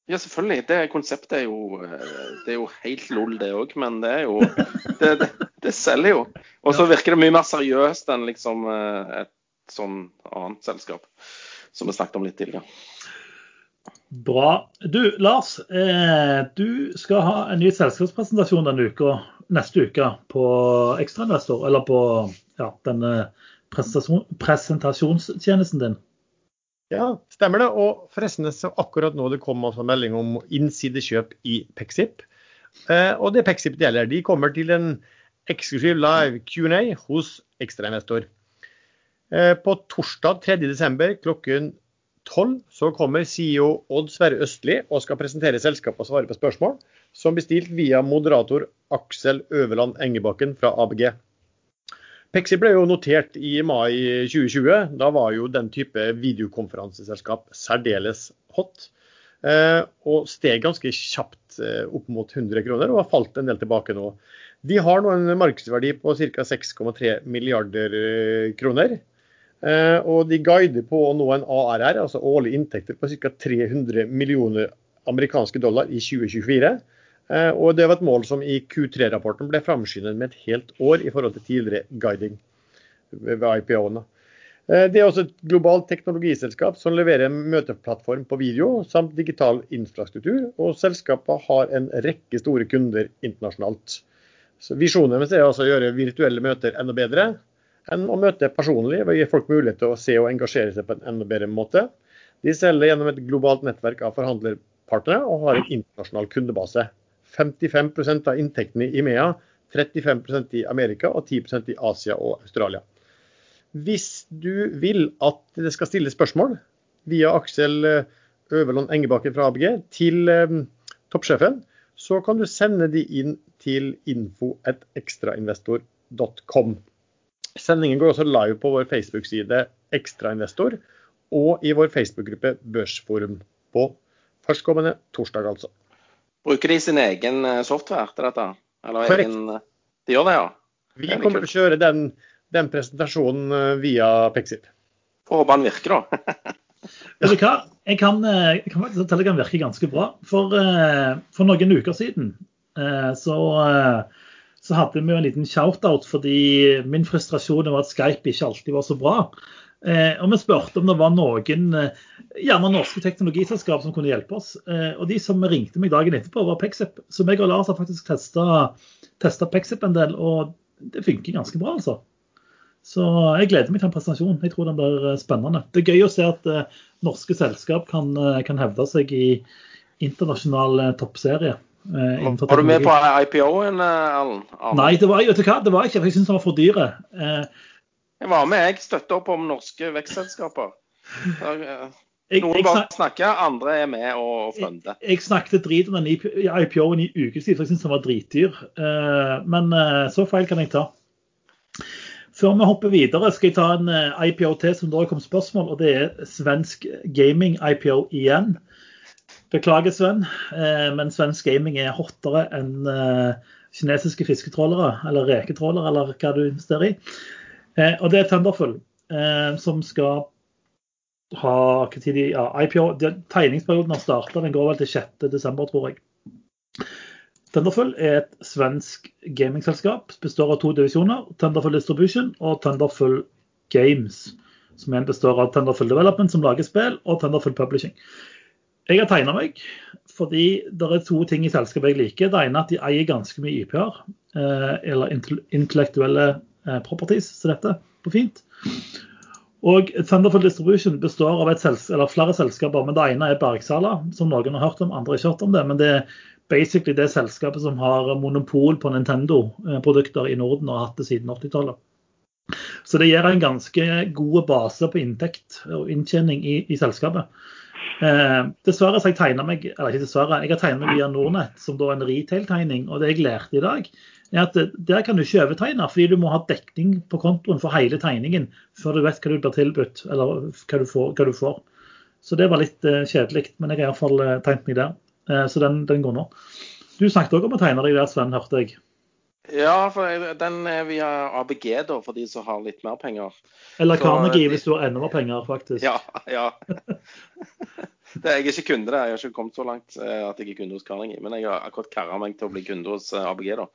Ja, selvfølgelig. Det konseptet er jo eh, Det er jo helt lol, det òg. Men det er jo Det, det, det selger jo. Og så virker det mye mer seriøst enn liksom eh, et sånn annet selskap. Som vi snakket om litt tidligere. Bra. Du, Lars. Eh, du skal ha en ny selskapspresentasjon denne uka, neste uke på Ekstrainvestor, eller på ja, denne presentasjon, presentasjonstjenesten din. Ja, stemmer det. Og forresten, så akkurat nå det kom altså melding om innsidekjøp i Pexip. Eh, og det Pexip gjelder, de kommer til en eksklusiv live Q&A hos Ekstrainvestor. Eh, på torsdag 3.12. klokken 12 så kommer CEO Odd Sverre Østli og skal presentere selskapet og svare på spørsmål, som bestilt via moderator Aksel Øverland Engebakken fra ABG. Pexi ble jo notert i mai 2020. Da var jo den type videokonferanseselskap særdeles hot. Eh, og steg ganske kjapt eh, opp mot 100 kroner, og har falt en del tilbake nå. De har nå en markedsverdi på ca. 6,3 milliarder eh, kroner. Eh, og de guider på å nå en ARR, altså årlige inntekter, på ca. 300 millioner amerikanske dollar i 2024. Eh, Og det var et mål som i Q3-rapporten ble framskyndet med et helt år i forhold til tidligere guiding ved IPO-ene. Eh, Det er også et globalt teknologiselskap som leverer en møteplattform på video samt digital infrastruktur, og selskapet har en rekke store kunder internasjonalt. Så Visjonen deres er altså å gjøre virtuelle møter enda bedre enn å møte personlig, ved å gi folk mulighet til å se og engasjere seg på en enda bedre måte. De selger gjennom et globalt nettverk av forhandlerpartnere og har en internasjonal kundebase. 55% av inntektene i IMEA, 35% i Amerika og 10% i Asia og Australia. Hvis du vil at det skal stilles spørsmål via Aksel eh, Øverland Engebakken fra ABG til eh, toppsjefen, så kan du sende de inn til pexip.com. Sendingen går også live på vår Facebook-side Ekstrainvestor og i vår Facebook-gruppe Børsforum på førstkommende torsdag, altså. Bruker de sin egen eh, software til dette? Eller Korrekt. egen eh, De gjør det, ja? Vi Det er kommer til å kjøre den, den presentasjonen eh, via Pexip. Får håpe den virker, da. Vet du hva? Jeg kan, jeg kan faktisk fortelle at den virker ganske bra. For, for noen uker siden eh, så, så hadde vi jo en liten shout-out fordi min frustrasjon var at Skype ikke alltid var så bra. Eh, og vi spurte om det var noen, eh, gjerne norske teknologiselskap som kunne hjelpe oss. Eh, og de som ringte meg dagen etterpå, var Pexip. Så meg og Lars har faktisk testa Pexip en del, og det funker ganske bra, altså. Så jeg gleder meg til en presentasjon. Jeg tror den blir eh, spennende. Det er gøy å se at eh, norske selskap kan, eh, kan hevde seg i internasjonal toppserie. Eh, Var du med på IPO-en, Erlend? Nei, det var, vet du hva? det var ikke, for jeg syns den var for dyre. Eh, Jeg var med, jeg støtter opp om norske vekstselskaper. Eh, jeg, Noen jeg, bare snakker, andre er med og funder. jeg snakket drit om den IPO-en i ukevis, for jeg syns den var dritdyr. Eh, men eh, så feil kan jeg ta. Før vi hopper videre, skal jeg ta en eh, IPO til som da kom spørsmål, og det er svensk gaming-IPO igjen. Beklager, Sven, eh, men svensk gaming er hottere enn eh, kinesiske fisketrålere, eller reketrålere, eller hva du investerer i. Eh, og det er Thunderfull, eh, som skal ha de, ja, IPO, de, Tegningsperioden har starta, den går vel til 6.12., tror jeg. Thunderfull er et svensk gamingselskap. Består av to divisjoner. Thunderfull Distribution og Thunderfull Games. Som igjen består av Thunderfull Development, som lager spill, og Thunderfull Publishing. Jeg har tegna meg fordi det er to ting i selskapet jeg liker. Det ene er at de eier ganske mye IP-er, eh, eller intellektuelle eh, properties, så dette på fint. Og Thunderfull Distribution består av et sels eller flere selskaper, men det ene er Bergsala, som noen har hørt om, andre har ikke hørt om det. Men det er basically det selskapet som har monopol på Nintendo-produkter i Norden og har hatt det siden 80-tallet. Så det gir en ganske god base på inntekt og inntjening i, i selskapet. Eh, dessverre så jeg tegnet meg eller ikke dessverre, jeg har tegnet meg via Nordnett, som da er en retail-tegning. Og det jeg lærte i dag, er at der kan du ikke overtegne, fordi du må ha dekning på kontoen for hele tegningen før du vet hva du blir tilbudt, eller hva du får. Hva du får. Så det var litt eh, kjedelig, men jeg har iallfall uh, tegnet meg der. Eh, så den, den går nå. Du snakket òg om å tegne deg der, Sven, hørte jeg. Ja, for den er via ABG, da, for de som har litt mer penger. Eller Carnegie, de- hvis du har enda mer penger, faktisk. Ja, ja. Det, jeg er ikke kunde der. Jeg har ikke kommet så langt eh, at jeg er kunde hos Carnegie. Men jeg har akkurat kara meg til å bli kunde hos eh, ABG, da.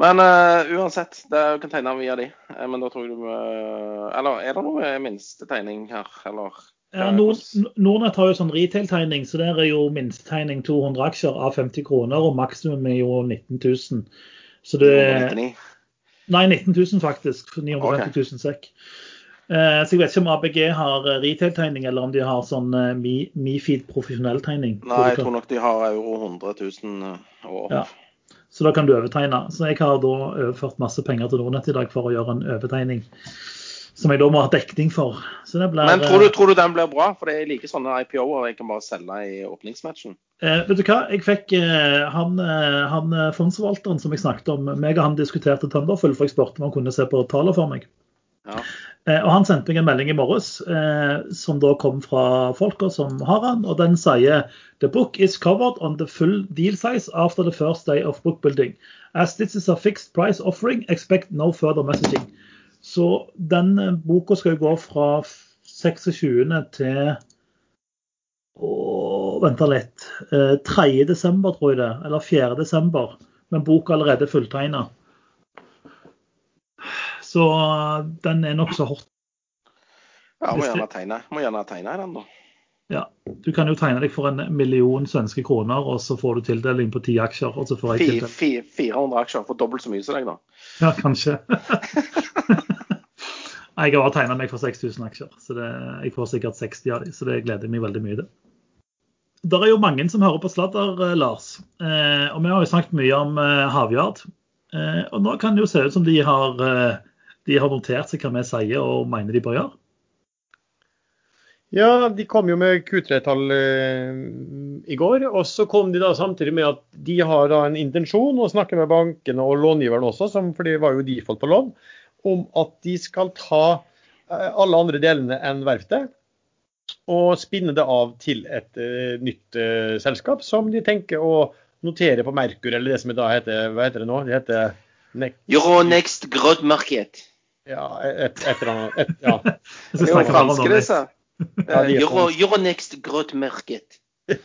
Men uh, uansett, det, du kan tegne via de. Eh, men da tror jeg du uh, Eller er det noe minstetegning her, eller? Ja, Nord, Nordnett har jo sånn retail-tegning, så der er jo minstetegning 200 aksjer av 50 kroner, og maksimum er jo 19 000. Så det 199. Nei, 19 000 faktisk. 950 okay. 000 sekk. Eh, så jeg vet ikke om ABG har eh, retail-tegning, eller om de har sånn eh, Mi- Mifid profesjonell tegning. Nei, jeg tror nok de har euro 100 000 år. Ja. Så da kan du overtegne. Så jeg har da overført masse penger til Nordnett i dag for å gjøre en overtegning. Som jeg da må ha dekning for. Så det blir, Men tror du, tror du den blir bra? For jeg liker sånne IPO-er jeg kan bare selge i åpningsmatchen. Eh, vet du hva? Jeg fikk eh, han, eh, han eh, fondsforvalteren som jeg snakket om, meg og han diskuterte Thunderfull, for jeg spurte om han kunne se på tallene for meg. Ja. Eh, og Han sendte meg en melding i morges eh, som da kom fra folka som har han, og den sier The book is covered on the full deal size after the first day of bookbuilding. As this is a fixed price offering, expect no further messaging. Så den boka skal jo gå fra 26. til å, Vent litt. Eh, 3. desember, tror jeg det. Eller 4. desember. Men boka er allerede fulltegna. Så eh, den er nokså hot. Ja, må gjerne tegne, må gjerne tegne den, da. Ja. Du kan jo tegne deg for en million svenske kroner, og så får du tildeling på ti aksjer. og så får jeg tildeling. fi- 400 aksjer for dobbelt så mye som deg, da. Ja, kanskje. Jeg har tegna meg for 6000 aksjer, så det, jeg får sikkert 60 av dem. Så det gleder jeg meg veldig mye til. Det er jo mange som hører på sladder, eh, Lars. Eh, og vi har jo snakket mye om eh, Havyard. Eh, og nå kan det jo se ut som de har, de har notert seg hva vi sier og mener de bør gjøre. Ja, de kom jo med Q3-tall eh, i går. Og så kom de da samtidig med at de har da en intensjon å snakke med bankene og långiveren også, som, for det var jo default på lån, om at de skal ta alle andre delene enn verftet og spinne det av til et uh, nytt uh, selskap som de tenker å notere på Merkur, eller det som da heter Hva heter det nå? Det heter Ne- Euronext Growth Market. ja, et, et eller annet. Et, ja. Det er jo franske, det. sa. Er Euro. Euronext Growth Market.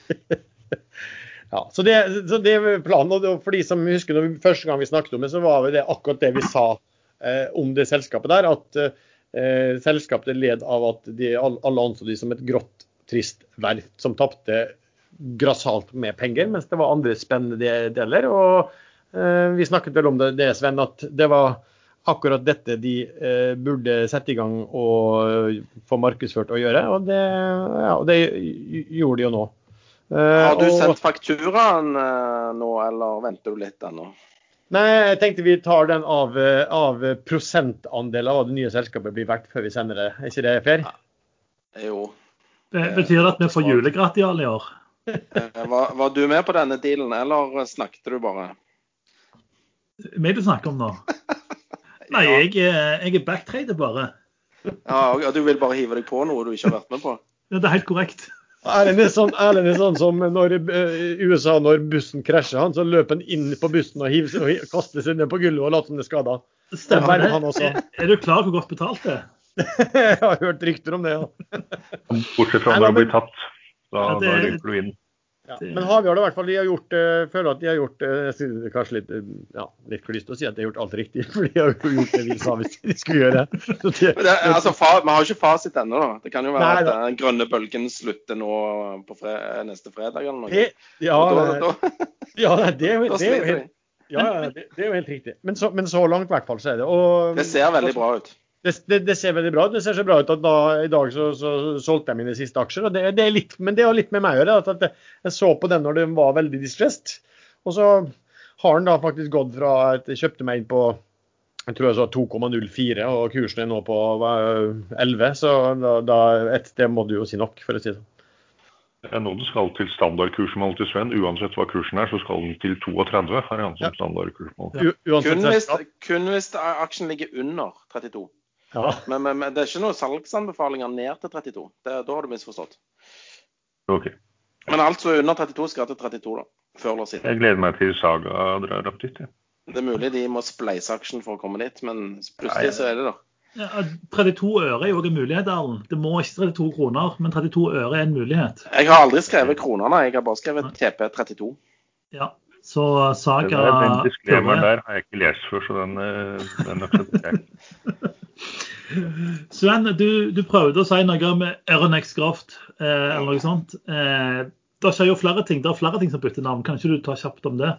Ja, så det, så det er planen. og For de som husker når vi, første gang vi snakket om det, så var det akkurat det vi sa eh, om det selskapet der. At eh, selskapet led av at de, alle anså de som et grått, trist verft som tapte grassat med penger, mens det var andre spennende deler. Og eh, vi snakket vel om det, det, Sven, at det var akkurat dette de eh, burde sette i gang og få markedsført og gjøre. Og det, ja, og det gjorde de jo nå. Eh, Har du sendt fakturaen eh, nå, eller venter du litt ennå? Nei, jeg tenkte vi tar den av, eh, av prosentandel av hva det nye selskapet blir verdt før vi sender det. Er ikke det fair? Jo. Det betyr det at vi får julegratial i år? Eh, Var, var du med på denne dealen, eller snakket du bare? Meg du snakker om nå? Nei, jeg, jeg er backtrader bare. Ja, og- og du vil bare hive deg på noe du ikke har vært med på? Ja, Det er helt korrekt. Erlend er sånn, Erlend er sånn som når eh, i USA, når bussen krasjer, han, så løper han inn på bussen og, hiver, og kaster seg ned på gulvet og later som det er skada. Stemmer det. han også. Er, er du klar for hvor godt betalt det er? Jeg har hørt rykter om det, ja. Bortsett fra når du blir tatt. Da, Ja, det- da ryker du inn. Ja. Men vi i hvert fall, de har gjort, eh, føler at de har gjort eh, det er kanskje litt, eh, ja, litt klyst å si at de har gjort alt riktig, for de har jo gjort det vi sa hvis de skulle gjøre. det. Det, altså, fa, Vi har ikke fasit ennå. Det kan jo være Nei, at den grønne bølgen slutter nå på fre, neste fredag eller noe. det, ja, da, det- da, ja, det, er jo- er helt. Ja, ja, det, det er jo helt riktig. Men så, men så langt i hvert fall så er det. Og, Det ser veldig bra ut. Det, det, det ser veldig bra ut. Det ser så bra ut at da, i dag så, så solgte jeg mine siste aksjer. og det, det er litt, Men det har litt med meg å gjøre. At, jeg- jeg så på den når den var veldig distressed. Og så har den da faktisk gått fra at jeg kjøpte meg inn på jeg tror jeg så 2,04, og kursen er nå på 11. Så da, da et det må du jo si nok, for å si det sånn. Det er nå du skal til standardkursmål til Sven. Uansett hva kursen er, så skal den til 32. Her er han som Ja. standardkursmål. Ja. Kun hvis, kun hvis aksjen ligger under 32. Ja. Men, men, men det er ikke noen salgsanbefalinger ned til 32. Det, da har du misforstått. Ok. Men alt som er under 32 skal til 32, da. Før eller siden. Jeg gleder meg til Saga drar opp dit. Ja. Det er mulig de må spleise aksjen for å komme dit, men plutselig så er det der. Ja, 32 øre er jo en mulighet, Erlend. Det må ikke 32 kroner, men 32 øre er en mulighet. Jeg har aldri skrevet kronene, jeg har bare skrevet TP32. Ja, så Saga den diskremeren der har jeg ikke lest før, så den, eh, den aksepterer jeg. Sven, du, du prøvde å si noe om Euronex Graft, eh, eller noe sånt. Eh, det skjer jo flere ting. Det er flere ting som bytter navn. Kan ikke du ta kjapt om det?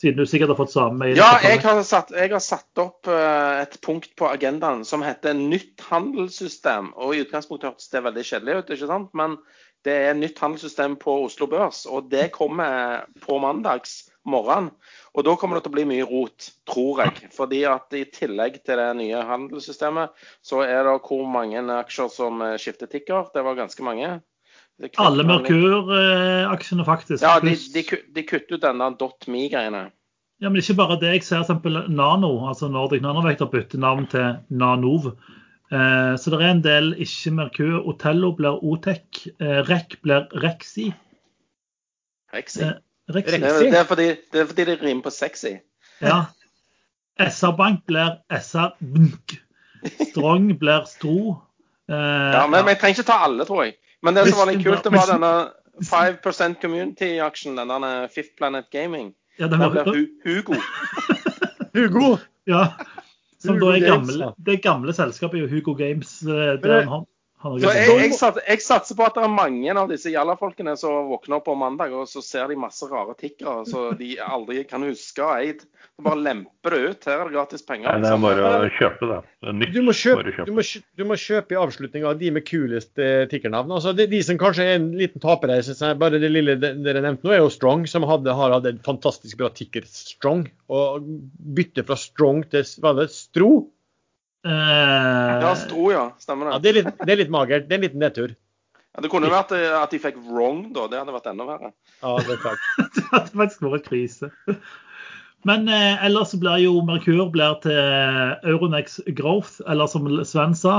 Siden du sikkert har fått samme Ja, jeg har satt, jeg har satt opp uh, et punkt på agendaen som heter nytt handelssystem. Og i utgangspunktet hørtes det veldig kjedelig ut, ikke sant? men det er nytt handelssystem på Oslo Børs. Og det kommer på mandags morgen. Og da kommer det til å bli mye rot, tror jeg. Fordi at i tillegg til det nye handelssystemet, så er det hvor mange aksjer som eh, skifter tikker. Det var ganske mange. Alle Merkur-aksjene, faktisk. Ja, de, de, de kutter ut denne .me-greiene. Ja, men ikke bare det. Jeg ser eksempel Nano, altså Nordic Nanovector, bytter navn til Nanov. Eh, så det er en del ikke Merkur. Otello blir Otec. Eh, REC blir Rexi. Rexi. Eh, Rexi. Det er, det, er fordi, det er fordi det rimer på sexy. Ja. SR Bank blir SR Bnk. Strong blir Stro. Eh, Ja, men, men jeg trenger ikke ta alle, tror jeg. Men det som var litt kult, det var denne 5 Community-aksjen, den der Fifth Planet Gaming. ja, den blir Hu Hugo. Hugo! ja. Som Hugo da er gamle, det gamle selskapet Hugo Games. eh, det- er han har Så jeg, jeg, sats, jeg satser på at det er mange av disse jallafolkene som våkner opp på mandag, og så ser de masse rare tikkere så de aldri kan huske å ha eid. Så bare lemper det ut. Her er det gratis penger. Nei, det er liksom. bare å kjøpe det. det nytt. Du må, kjøpe, Bare kjøp. du, må, du må kjøpe i avslutninga de med kulest eh, tikkernavn. Altså, de, de som kanskje er en liten taper her, synes jeg, bare det lille dere nevnte nå, er jo Strong, som hadde, har hatt en fantastisk bra tikker Strong. Og bytte fra Strong til hva det, Stro, Ja, Stro, ja. Stemmer ja, det. det, er litt, det er litt magert. Det er en liten nedtur. Ja, Det kunne jo vært eh, at de fikk wrong, da. Det hadde vært enda verre. Ja, det er klart. Det hadde faktisk vært krise. Men eh, ellers så blir jo Merkur blir til Euronex Growth, eller som Sven sa.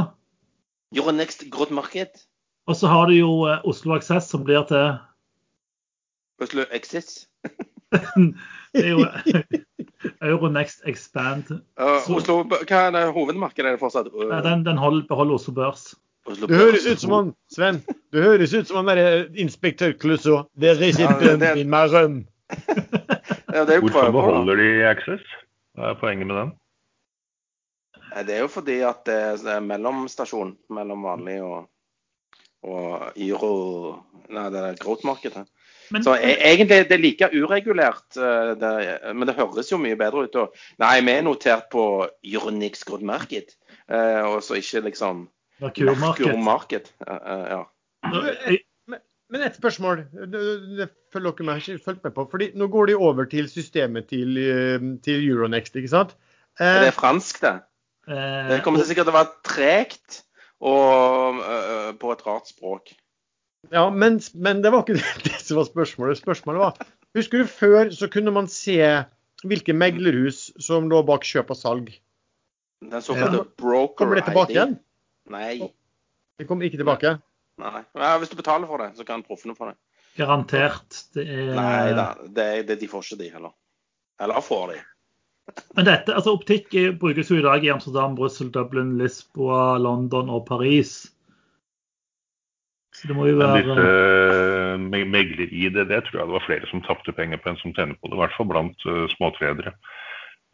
Euronext Growth Market. Og så har du jo eh, Oslo Access som blir til Oslo Exits. Det er jo Euronext Expand. Uh, Oslo, hva er det hovedmarkedet? Er det fortsatt uh, Ja, Den, den hold, beholder Oslo Børs. Oslo Du høres ut som han, Sven, du høres ut som han derre inspektør Klusso. There is Ja, a det- er det- in my rum. Ja, det er jo Hvorfor beholder de Access? Hva er poenget med den? Det er jo fordi at det er mellomstasjon mellom vanlig og, og euro Nei, det er growth-markedet. Men, Så e egentlig det er like uregulert, eh, det, men det høres jo mye bedre ut. Og, nei, vi er notert på Euronix Grodd Market, eh, og så ikke liksom Merkur Market. Eh, eh, ja. Jeg- Men et spørsmål. Det, følger dere med, ikke fulgt med på. fordi Nå går de over til systemet til, eh, til Euronext, ikke sant? Er Eh, det fransk, det? eh, Det kommer til sikkert til å være tregt og uh, på et rart språk. Ja, men, men det var ikke det som var spørsmålet. Spørsmålet var Husker du før så kunne man se hvilke meglerhus som lå bak kjøp og salg? Den såkalte Ja. broker Kommer det tilbake igjen? Nei. Det kommer ikke tilbake. nei. Ja, hvis du betaler for det, så kan proffene få det. Garantert. Det er, Nei da, det, det, de får ikke de heller. Eller får de. Men dette, altså optikk brukes jo i dag i Amsterdam, Brussel, Dublin, Lisboa, London og Paris. Så det må jo Men være disse eh, me- megler-ID, det tror jeg det var flere som tapte penger på enn som tjener på det. I hvert fall blant uh, småtredere.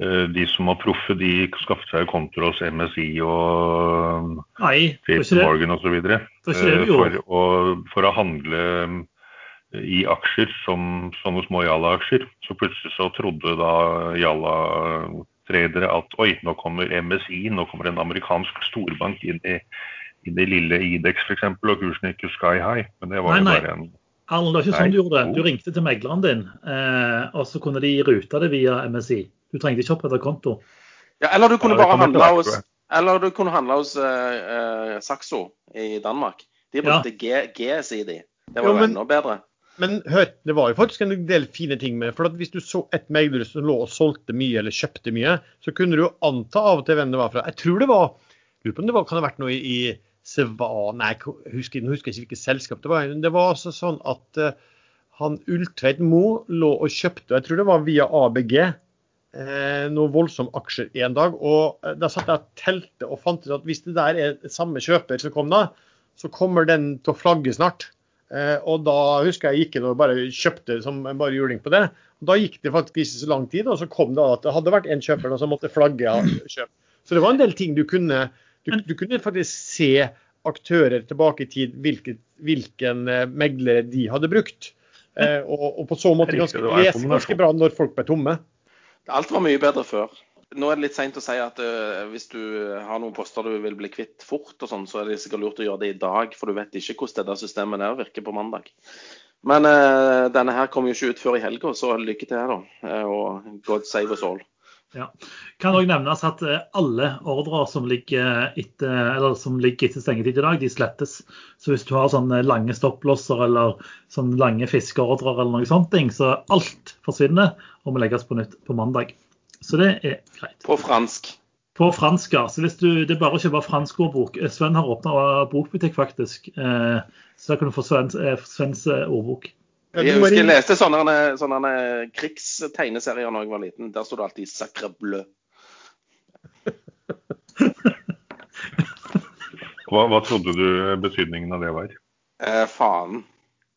Eh, de som var proffe, de skaffet seg kontoer hos MSI og Nei, det det. Morgan osv. Det det For, å- for å handle eh, i aksjer som sånne små Jalla-aksjer. Så plutselig så trodde da Jalla-tredere at oi, nå kommer MSI, nå kommer en amerikansk storbank inn i, inn det lille Idex f.eks., og kursen gikk jo sky high. Men det var Nei, jo bare en Arlen, det var ikke sånn du gjorde det. Du ringte til megleren din, eh, og så kunne de rute det via MSI. Du trengte ikke opprette konto. Ja, eller du kunne Ja, bare handle hos eller du kunne handle hos uh, uh, Saxo i Danmark. De brukte ja. GSI, de. Det var Jo, jo men- enda bedre. Men hør, det var jo faktisk en del fine ting med det. For at hvis du så et megler som lå og solgte mye eller kjøpte mye, så kunne du jo anta av og til hvem det var fra. Jeg tror det var lurer på om det var, kan ha vært noe i, i Nei, jeg husker, jeg husker ikke hvilket selskap det var. Men Det var altså sånn at uh, han Ulltveit Mo lå og kjøpte, jeg tror det var via ABG, eh, noen voldsomme aksjer en dag. Og eh, da satt jeg og telte og fant ut at hvis det der er samme kjøper som kom da, så kommer den til å flagge snart. Eh, og da husker jeg gikk inn og bare kjøpte som bare juling på det. Og da gikk det faktisk ikke så lang tid, og så kom det at det hadde vært en kjøper som måtte flagge av kjøp. Så det var en del ting du kunne Du, du kunne faktisk se aktører tilbake i tid, hvilket, hvilken meglere megler de hadde brukt. Eh, og, og på så måte ganske, det lese ganske bra når folk ble tomme. Alt var mye bedre før. Nå er det litt seint å si at uh, hvis du har noen poster du vil bli kvitt fort, og sånn, så er det sikkert lurt å gjøre det i dag, for du vet ikke hvordan dette systemet der virker på mandag. Men uh, denne her kommer jo ikke ut før i helga, så lykke til, da. Uh, og God save us all. Ja. Kan òg nevnes at eh, alle ordrer som ligger etter, eller som ligger etter stengetid i dag, de slettes. Så hvis du har sånne lange stopplosser eller sånne lange fiskeordrer eller noe sånt, så alt forsvinner og må legges på nytt på mandag. Så det er greit. På fransk. På fransk, ja. Så hvis du, det er bare å kjøpe fransk ordbok. Sven har åpna bokbutikk, faktisk. Eh, så da kan du få Svens, eh, Svens ordbok. Jeg husker jeg leste sånne, sånne krigstegneserier da jeg var liten. Der sto det alltid 'Sacre bleu'. Hva, hva trodde du betydningen av det var? Eh, faen.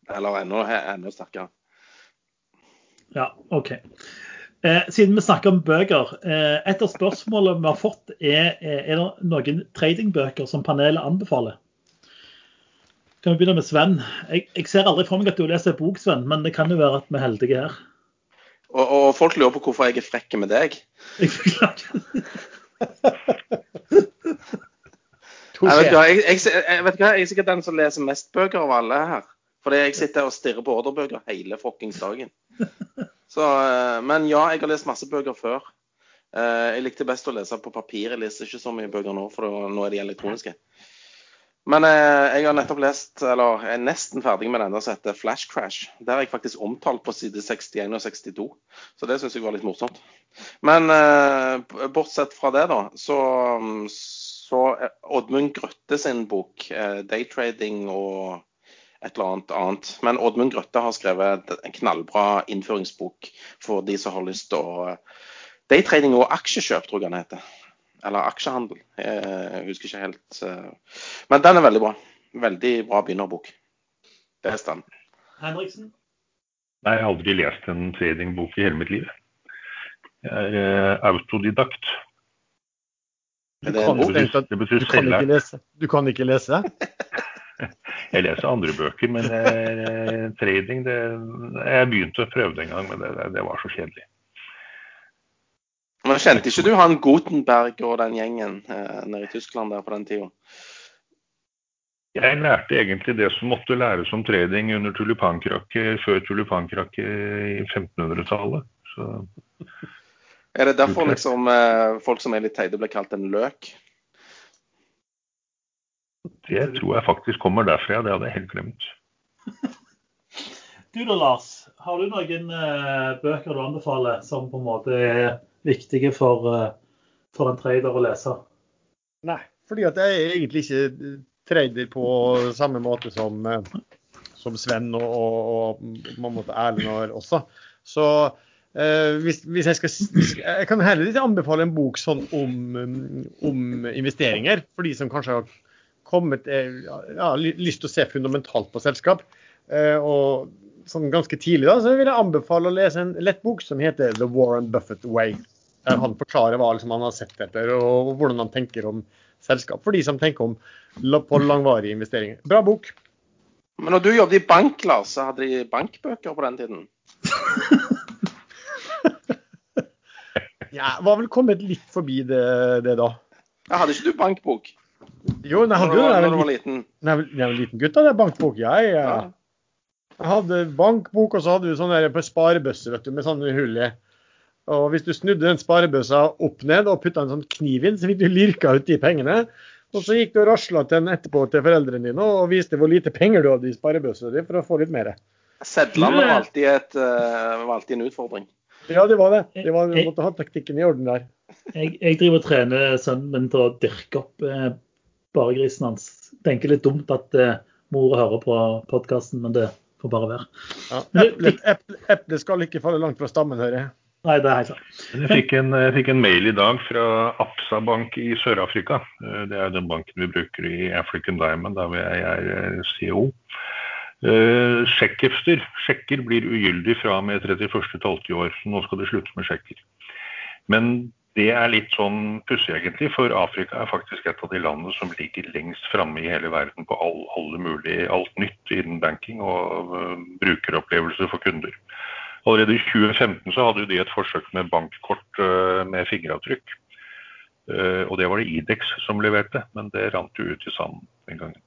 Eller enda, enda sterkere. Ja, OK. Eh, siden vi snakker om bøker, eh, et av spørsmålene vi har fått, er er er det noen tradingbøker som panelet anbefaler. Kan vi begynne med Sven? Jeg, jeg ser aldri for meg at du leser en bok, Sven, men det kan jo være at vi er heldige her. Og, og folk lurer på hvorfor jeg er frekk med deg. Jeg beklager. Jeg vet, hva, jeg, jeg, jeg vet hva, jeg er sikkert den som leser mest bøker av alle her. Fordi jeg sitter og stirrer på ordrebøker hele fuckings dagen. Så, eh, men ja, jeg har lest masse bøker før. Eh, Jeg likte best å lese på papir. Jeg leser ikke så mye bøker nå, for nå er de elektroniske. Men eh, jeg har nettopp lest, eller er nesten ferdig med denne som heter Flash Crash. Der er jeg faktisk omtalt på side 61 og 62, så det syns jeg var litt morsomt. Men eh, bortsett fra det, da, så, så Oddmund Grøtte sin bok, eh, 'Daytrading' og et eller annet annet. Men Oddmund Grøtte har skrevet en knallbra innføringsbok for de som har lyst til å Daytrading og aksjekjøp, tror jeg han heter. Eller aksjehandel. Jeg husker ikke helt. eh, Men den er veldig bra. Veldig bra begynnerbok. Det er stand. Henriksen? Nei, jeg har aldri lest en tradingbok i hele mitt liv. Jeg er eh, autodidakt. Du det kan, Det betyr du kan ikke lese. Du kan ikke lese? Jeg leser andre bøker, men eh, trading det, Jeg begynte å prøve det en gang, men det, det var så kjedelig. Men Kjente ikke du han Gutenberg og den gjengen eh, nede i Tyskland der på den tida? Jeg lærte egentlig det som måtte læres om trading under tulipankrakket før tulipankrakket i 1500-tallet. Så Er det derfor liksom eh, folk som er litt teite, blir kalt en løk? det tror jeg faktisk kommer derfra, ja. Det hadde jeg helt glemt. Du da, Lars. Har du noen eh, bøker du anbefaler som på en måte er viktige for, eh, for en trader å lese? Nei, fordi at jeg er egentlig ikke trader på samme måte som, eh, som Sven og, og, og Erlend og også. Så eh, hvis, hvis jeg skal Jeg kan heller ikke anbefale en bok sånn om, om investeringer, for de som kanskje har kommet eh, ja, lyst til å se fundamentalt på selskap. Eh, og sånn ganske tidlig da, så vil jeg anbefale å lese en lett bok som heter The Warren Buffett Way. Der han forklarer hva liksom, han har sett etter, og hvordan han tenker om selskap. For de som tenker om på langvarige investeringer. Bra bok. Men når du jobbet i bank, Lars, så hadde de bankbøker på den tiden? Ja, var vel kommet litt forbi det, det da. Ja, hadde ikke du bankbok Jo, jeg når hadde jo var, det. når du var liten? Nei, jeg var liten gutt, da. Det er bankbok. Jeg, Ja. jeg, jeg hadde bankbok, og så hadde du sånn der på sparebøsse vet du, med sånne hull i. Og hvis du snudde den sparebøssa opp ned og putta en sånn kniv inn, så fikk du lirka ut de pengene. Og så gikk du og rasla til den etterpå til foreldrene dine og viste hvor lite penger du hadde i sparebøssa di for å få litt mer. Sedlene var alltid, et, eh, var alltid en utfordring. Ja, det var det. det var, du måtte ha taktikken i orden der. Jeg, jeg driver og trener sønnen min til å dyrke opp eh, baregrisen hans. Tenker litt dumt at eh, mor hører på podkasten, men det får bare være. Ja. Eple, eple, eple skal ikke falle langt fra stammen, hører jeg. Nei, det er helt sant. Jeg jeg fikk en mail i dag fra Absa Bank i Sør-Afrika. Eh, Det er den banken vi bruker i African Diamond, der jeg er eh, CEO. Sjekkefter. Sjekker, blir ugyldig fra og med 31.12. i år. Så nå skal det slutte med sjekker. Men det er litt sånn pussig, egentlig, for Afrika er faktisk et av de landene som ligger lengst framme i hele verden på all, alle mulig, alt nytt innen banking og eh, brukeropplevelser for kunder. Allerede i 2015 så hadde jo de et forsøk med bankkort eh, med fingeravtrykk. Eh, og det var det Idex som leverte, men det rant jo ut i sanden den gangen.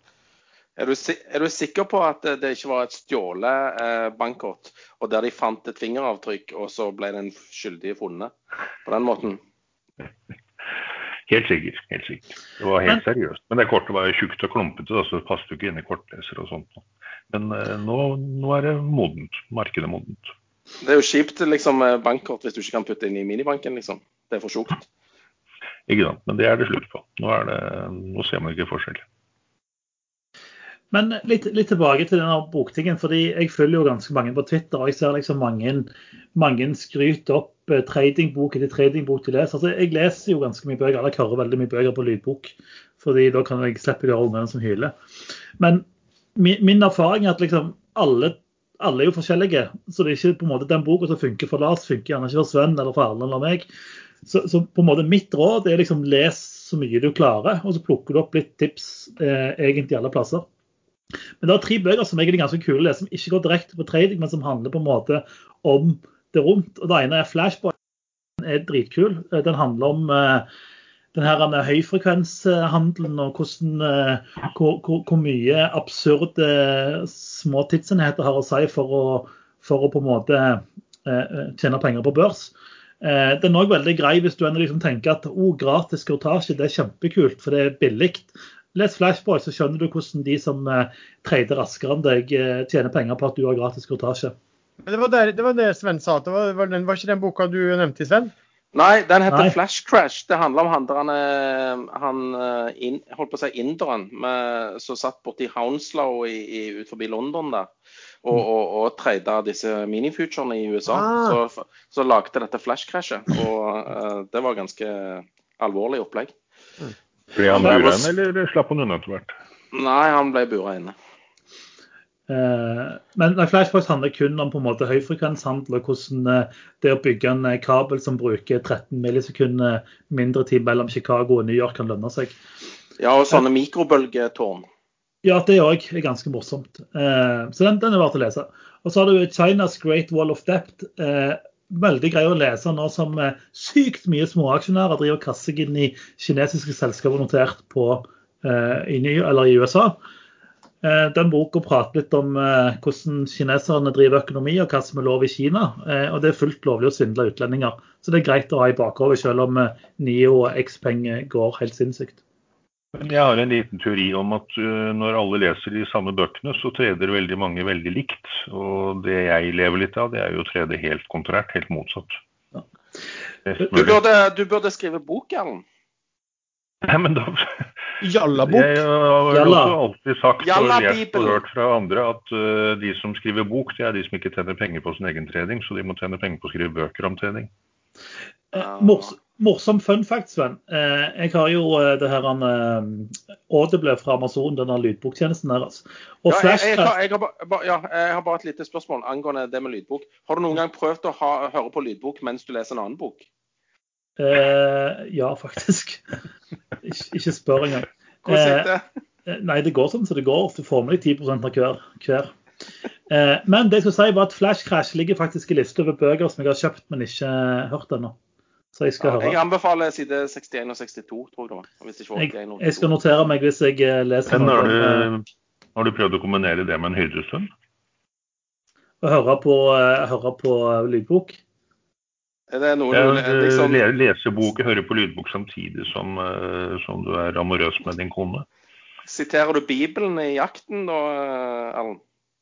Er du, er du sikker på at det- det ikke var et stjålet eh, bankkort, og der de fant et fingeravtrykk, og så ble den skyldige funnet på den måten? Helt sikker. helt sikker. Det var helt seriøst. Men det kortet var tjukt og klumpete, da, så det passet jo ikke inn i kortleser og sånt. Men eh, nå, nå er det modent. Markedet modent. Det er jo kjipt liksom, med bankkort hvis du ikke kan putte inn i minibanken, liksom. Det er for tjukt. Ikke sant? Men det er det slutt på. Nå, er det, nå ser man ikke forskjell. Men litt, litt tilbake til denne boktingen. fordi Jeg følger jo ganske mange på Twitter, og jeg ser liksom mange, mange skryter opp eh, tradingbok etter tradingbok de leser. Altså, jeg leser jo ganske mye bøker. Eller jeg hører veldig mye bøker på lydbok. fordi da kan jeg slippe å høre ungene som hyler. Men min, min erfaring er at liksom alle, alle er jo forskjellige. Så det er ikke på en måte den boka som funker for Lars, funker gjerne ikke for Sven eller for Erlend eller meg. Så, så på en måte mitt råd er liksom les så mye du klarer, og så plukker du opp litt tips eh, egentlig alle plasser. Men det er tre bøker som egentlig er ganske kule, som ikke går direkte på trading, men som handler på en måte om det rundt. Og Det ene er Flashboy. Den er dritkul. Eh, Den handler om eh, den eh, høyfrekvenshandelen og hvordan, eh, hvor, hvor, hvor mye absurde små tidsenheter har å si for å, for å på en måte eh, tjene penger på børs. Eh, Den er òg veldig grei hvis du liksom tenker at oh, gratis kortasje det er kjempekult, for det er billig. les Flashboy, så skjønner du hvordan de som trader raskere enn deg, tjener penger på at du har gratis kortasje. Det var, der, det var Sven sa. Det var, var, den, var ikke den boka du nevnte, Sven? Nei, den heter Nei. Flash Crash. Det handler om han der han, han eh, in, holdt på å si inderen med- som satt borti Hounslow i, i, ut forbi London der. Og, og, og trada disse minifuturene i USA. Ah. Så, så lagde dette Flash Crashet. Og uh, det var ganske alvorlig opplegg. Ble han bura inne, eller slapp han unna etter hvert? Nei, han ble bura inne. Eh, men Flashbox handler kun om på en måte høyfrekvenshandel og hvordan eh, det å bygge en eh, kabel som bruker 13 millisekunder mindre tid mellom Chicago og New York kan lønne seg. Ja, og sånne mikrobølgetårn. Ja, det òg er ganske morsomt. Så den, den er verdt å lese. Og så har du China's Great Wall of Debt. Eh, veldig grei å lese nå som sykt mye småaksjonærer driver og kaster seg inn i kinesiske selskaper notert på, i, New, eller i USA. Eh, Den boka prater litt om eh, hvordan kineserne driver økonomi og hva som er lov i Kina. Eh, Og det er fullt lovlig å svindle utlendinger. Så det er greit å ha i bakhodet, selv om Nio og Xpeng går helt sinnssykt. Jeg har en liten teori om at når alle leser de samme bøkene, så treder veldig mange veldig likt. Og det jeg lever litt av, det er jo å trede helt kontrært, helt motsatt. Ja. Du burde, du burde skrive bok, Erlend. Nei, men da, Jalla-bok. jeg har jo Jalla. også alltid sagt og Jalla lest og hørt fra andre at uh, de som skriver bok, det er de som ikke tjener penger på sin egen trening, så de må tjene penger på å skrive bøker om trening. Uh, Mors, morsom fun fact, Sven. Uh, jeg har jo det her han, Audible fra Amazon, denne lydboktjenesten deres. Og Ja, jeg, jeg, jeg, har- jeg, har ba- ba- ja, jeg har bare et lite spørsmål angående det med lydbok. Har du noen gang prøvd å ha, høre på lydbok mens du leser en annen bok? Eh, Ja, faktisk. ikke, ikke spør engang. Hvordan gikk det? Eh, Nei, det går sånn som det går. Du får med deg 10 av hver. hver. Eh, men det jeg skulle si var at Flash Crash ligger faktisk i liste over bøker som jeg har kjøpt, men ikke hørt ennå. Så jeg skal Ja, jeg anbefaler side 61 og 62, tror jeg det var. Hvis ikke Jeg, 81 og jeg skal notere meg hvis jeg eh, leser Men har du, har du prøvd å kombinere det med en hyrdestund? å høre på, eh, høre på lydbok. Er det noe Ja, du liksom le- lese bok, høre på lydbok samtidig som, eh, som du er amorøs med din kone. Siterer du Bibelen i jakten da, Erlend?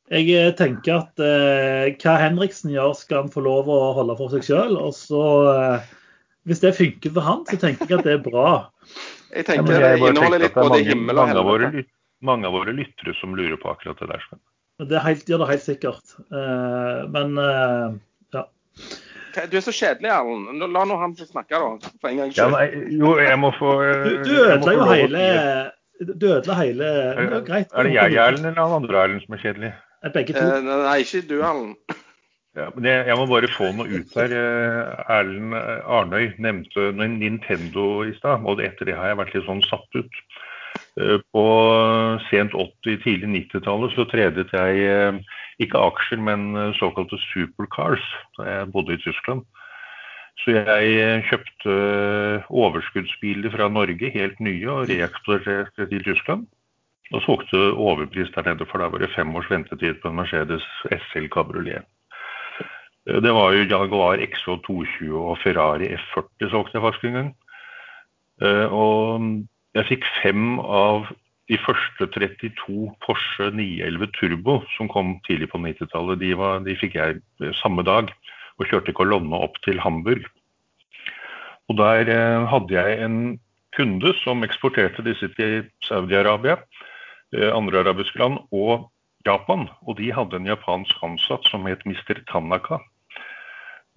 Jeg eh, tenker at eh, hva Henriksen gjør, skal han få lov å holde for seg sjøl. Og så, eh, hvis det funker for han, så tenker jeg at det er bra. Jeg tenker men jeg det inneholder litt både mange, himmel og helvete. mange av våre lyttere som lurer på akkurat det der. Sven. Det er helt, gjør det helt sikkert. Eh, men eh, ja. Du er så kjedelig, Erlend. La nå han snakke, da. For en gangs Ja, nei, jo, jeg må få Du, du ødela jo hele. Du ødela hele men det er, greit. Er det jeg, Erlend, eller han andre Erlend som er kjedelig? Er Begge to. Eh, Nei, ikke du, Erlend. Ja, men jeg, jeg må bare få noe ut der. Eh, Erlend eh, Arnøy nevnte Nintendo i stad, og etter det har jeg vært litt sånn satt ut. Eh, På sent 80-, tidlig 90-tallet så tredet jeg eh, ikke aksjer, men eh, såkalte supercars da jeg bodde i Tyskland. Så jeg eh, kjøpte eh, overskuddsbiler fra Norge, helt nye, og reaktorerte til Tyskland. Og solgte overpris der nede, for da var det fem års ventetid på en Mercedes SL Cabriolet. Eh, Det var jo Jaguar XO220 og Ferrari F40 solgte jeg faktisk en gang. Eh, Og jeg fikk fem av de første 32 Porsche 911 Turbo som kom tidlig på 90-tallet. De, de fikk jeg eh, samme dag og kjørte kolonne opp til Hamburg. Og der eh, hadde jeg en kunde som eksporterte disse til Saudi-Arabia, eh, andre arabiske land og Japan. Og de hadde en japansk ansatt som het Mr. Tanaka.